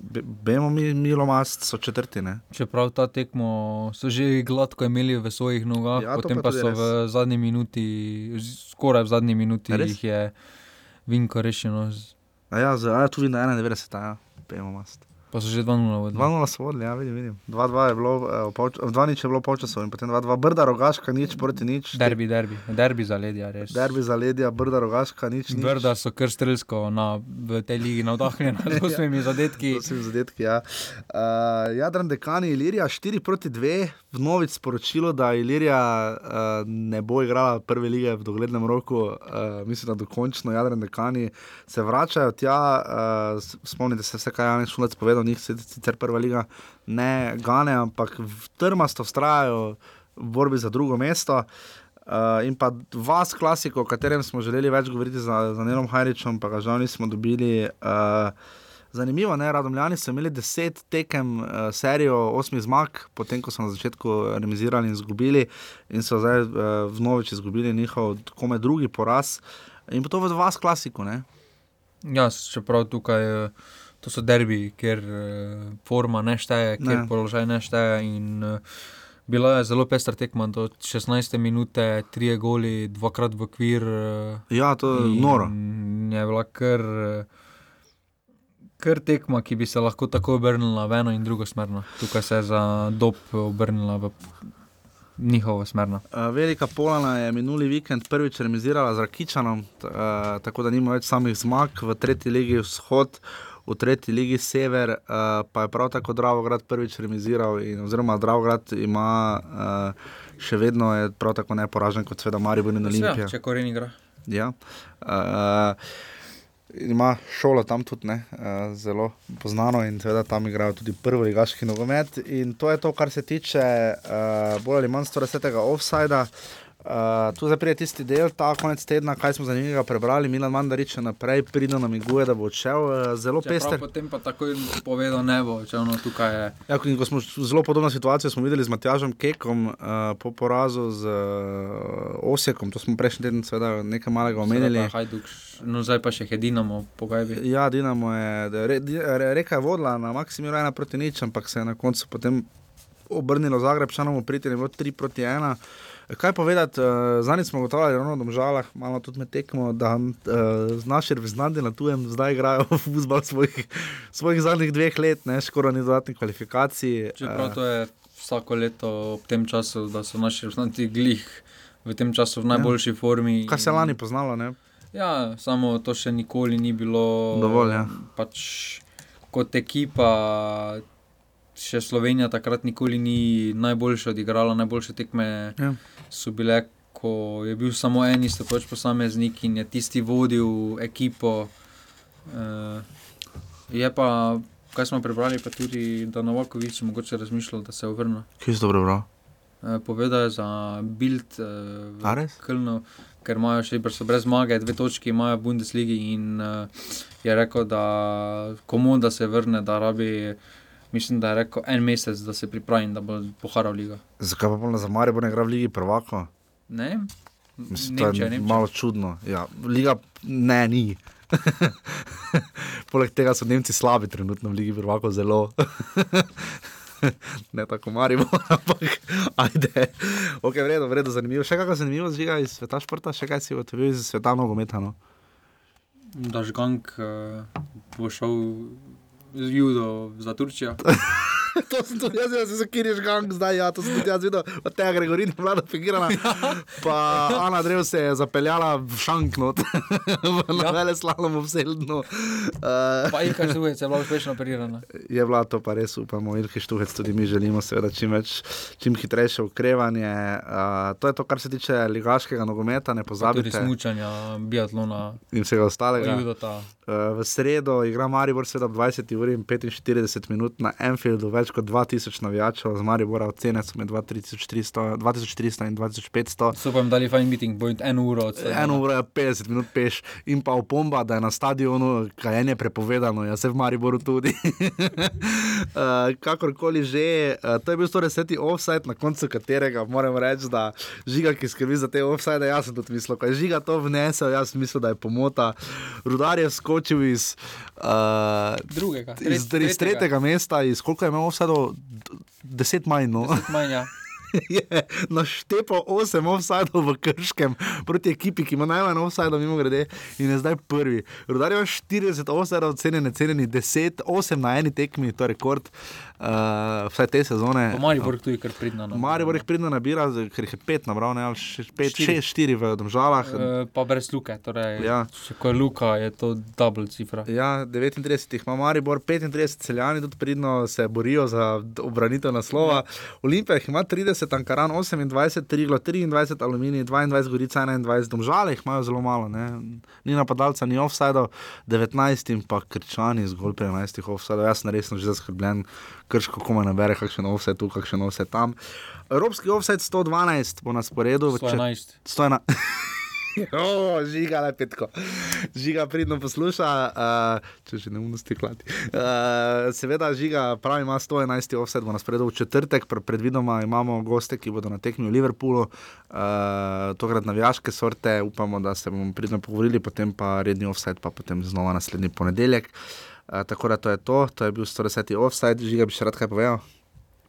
vemo, mi, Milo Mast, so četrtine. Čeprav ta tekmo so že gladko imeli v svojih nogah, ja, potem pa, pa so res. v zadnji minuti, skoraj v zadnji minuti, jih je Vinko rešeno. Ja, ja, tudi na 91, ja, vemo, Mast. Pa so že 2-0 vodili. 2-0 so vodili, ja, vidim. vidim. 2-2 je bilo, eh, 2 nič je bilo polčasov in potem 2-2, brda rogaška, nič proti nič. Derbi, derbi, derbi za ledja, res. Derbi za ledja, brda rogaška, nič. nič. Brda so kar strelsko na, v tej ligi navdahnjeni, z osmimi zadetki. Z osmimi zadetki, ja. Uh, Jadran dekani Ilirija 4 proti 2, vnovič sporočilo, da Ilirija uh, ne bo igrala prve lige v doglednem roku, uh, mislim, da dokončno Jadran dekani se vračajo tja, uh, spomnite se vse, kaj je Janis Šulec povedal, njih sicer prva liga ne gane, ampak trmasto vztrajajo v borbi za drugo mesto. Uh, in pa vas, klasiko, o katerem smo želeli več govoriti za, za Nelom Hajričem, pa ga žal nismo dobili. Uh, zanimivo, ne, Radomljani so imeli deset tekem, uh, serijo osmih zmag, potem ko so na začetku remisirali in izgubili, in so zdaj uh, vnovič izgubili njihov kome drugi poraz. In to v vas, klasiko. Ne? Ja, čeprav tukaj. Uh... To so derbi, kjer uh, forma ne šteje, kjer ne. položaj ne šteje. In, uh, bila je zelo pestra tekma, do 16 minut, tri goli, dvakrat v kvir. Uh, ja, to je noro. Je bila kar, kar tekma, ki bi se lahko tako obrnila v eno in drugo smer. Tukaj se je za dob obrnila v njihovo smer. Uh, Velika Polana je minuli vikend prvič remisirala z Rakičanom, uh, tako da nima več samih zmag v tretji legi vzhod v tretji ligi Sever, uh, pa je prav tako Dravograd prvič remiziral, in, oziroma Dravograd ima uh, še vedno je prav tako neporažen kot Sveda Maribor in Olimpija. Ja, če koren igra. Ja. Uh, ima šolo tam tudi, ne, uh, zelo poznano in seveda tam igrajo tudi prvi ligaški nogomet. In to je to, kar se tiče uh, bolj ali manj 110. offsajda. Tu zdaj pride tisti del, ta konec tedna, kaj smo za njega prebrali. Milan Mandarič še naprej pride na miguje, da bo odšel. Uh, zelo pester. Potem pa takoj povedal, ne bo, če ono tukaj je. Ja, ko smo zelo podobno situacijo smo videli z Matjažem Kekom uh, po porazu z uh, Osekom. To smo prejšnji teden seveda nekaj malega omenili. No, zdaj pa še Dinamo, pogajbi. Ja, Dinamo je, re, re, reka je vodila na Maksimiru 1 proti nič, ampak se je na koncu potem obrnilo Zagreb, šanom priti, ne bo 3 proti 1. Kaj povedati, uh, eh, zadnji smo gotovili, da je v žalah, malo tudi med tekmo, da uh, znaš reviznati na tujem, zdaj igrajo v futbol svojih, svojih zadnjih dveh let, ne skoraj ni dodatnih kvalifikacij. Čeprav uh, to je vsako leto ob tem času, da so naši reviznati glih v tem času v najboljši ja. formi. Kar se lani poznalo, ne? Ja, samo to še nikoli ni bilo. Dovolj, ja. Pač kot ekipa še Slovenija takrat nikoli ni najboljša odigrala, najboljše tekme ja. so bile, ko je bil samo en istopoč posameznik in je tisti vodil ekipo. Uh, je pa, kaj smo prebrali, pa tudi, da Novakovič mogoče razmišljal, da se vrnil. Kje si to prebral? Uh, povedal je za Bild, uh, Kölno, ker imajo še brez zmage, dve točki imajo v Bundesligi in uh, je rekel, da komu da se vrne, da rabi mislim, da je rekel en mesec, da se pripravim, da bo poharal ligo. Zakaj pa polno za Marijo bo ne igral v Ligi prvaka? Ne. Mislim, Nemčija, to je malo čudno. Ja, Liga ne, ni. Poleg tega so Nemci slabi trenutno v Ligi prvaka, zelo. ne tako marimo, ampak ajde. Ok, vredo, vredo, zanimivo. Še kakšno zanimivo zviga iz sveta športa, še kaj si odvijal iz sveta nogometa? No? Da, žgank uh, bo šel judo za Turčijo. to sem tudi jaz, jaz sem kiriš gang zdaj, ja, to sem tudi jaz videl, od tega Gregorina vlada figirana. Pa Ana Drev se je zapeljala v šanknot, na vele slalom v Seldnu. Uh, Pa Ilka Štuhec je bila uspešno operirana. je bila to pa res, upamo, Ilke Štuhec, tudi mi želimo seveda čim več, čim hitrejše ukrevanje. Uh, to je to, kar se tiče ligaškega nogometa, ne Pa Tudi pozabite. smučanja, biatlona, In vsega ostalega. judota. Uh, v sredo igra Maribor, seveda ob 20 uri in 45 minut na Enfieldu, več kot 2000 navijačev, z Maribora ocene so med 2300 2400 in 2500. So pa jim dali fajn meeting, bo eno uro od sebe. Eno uro je 50 minut peš in pa opomba, da je na stadionu kajenje prepovedano, jaz se v Mariboru tudi. uh, kakorkoli že, uh, to je bil 110. offside, na koncu katerega moram reči, da žiga, ki skrbi za te offside, jaz sem tudi mislil, ko je žiga to vnesel, jaz sem mislil, da je pomota. Rudar je skočil iz, uh, Drugega, iz, tret- iz tretjega mesta, iz koliko je imel offside, deset manj. No. Manj, ja. je naštepal 8 offsajdov v Krškem proti ekipi, ki ima najmanj offsajdov, mimo grede, in je zdaj prvi. Rudar ima 40 offsajdov, cenjeni, cenjeni 10, 8 na eni tekmi, to je rekord uh, vsaj te sezone. Po Maribor tudi kar pridno. No. Maribor jih pridno nabira, ker jih je 5 nabral, ne, ali 5, Štiri. 6, 4 v Domžalah. Eh, Pa brez luke, torej, Ja. če ko je luka, je to double cifra. Ja, 39 jih ima Maribor, 35 celjani tudi pridno se borijo za obranitev naslova. Olimpija jih ima 30, Ankaran 28, Triglo 23, Aluminij 22, Gorica 21, Domžale jih imajo zelo malo. Ne? Ni napadalca, ni offside, 19 in pa Krčani zgolj pri 11 offside. Jaz sem resno že zaskrbljen, krško koma nabere, kakšen offside tu, kakšen offside tam. Evropski offside 112 bo na sporedu. v čet- 111. 111. Oh, žiga, le petko. Žiga pridno posluša, uh, če že ne umnosti klati. Uh, seveda, žiga pravi, ima 111 offset, bo nas predal v četrtek, pre, predvidoma imamo goste, ki bodo na tekmi v Liverpoolu, uh, tokrat navijaške sorte, upamo, da se bomo pridno pogovorili, potem pa redni offset, pa potem znova naslednji ponedeljek. Uh, tako da to je to, to je bil 110 offset, žiga bi še rad kaj povedal.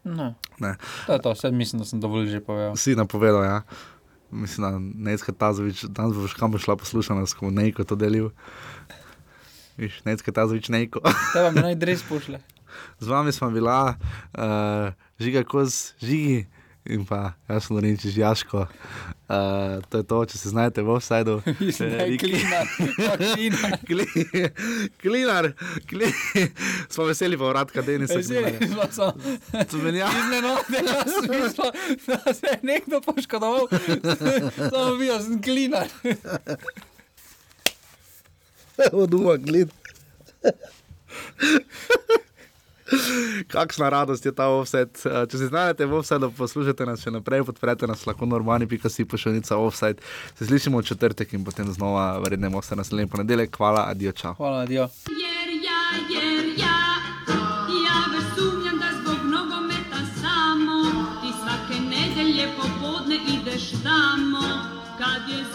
No. Ne. To je to, vse mislim, da sem dovolj že povedal. Si napovedal, ja. Mislim, da Necka Tazovič, danes boš kam bo šla poslušati, s kom Nejko to delil. Viš, Necka Tazovič, Nejko. Teba mi naj dres pošle. Z vami smo bila, uh, žiga koz, žigi in pa jaz sem Lorenči Žjaško. Uh, to je to, če se znajdete v offsajdu. Da je klinar, klinar. Klinar, klinar. Smo veseli pa vratka Denisa. Veseli smo se. Zmenja. Iznenadno sem mislil, da se je nekdo poškodoval. Samo videl sem klinar. Od uma gled. Kakšna radost je ta offset. Eh, če se znajdete v offsetu, poslušajte nas še naprej, podprete nas lahko normani, pika si pošiljka offset. Se slišimo v četrtek in potem znova, verjetno, se naslednji ponedeljek. Hvala, adijo, čau. Hvala, adijo. Jer ja, jer ja. Tamo, ja ti svake nedelje popodne ideš tamo, kad je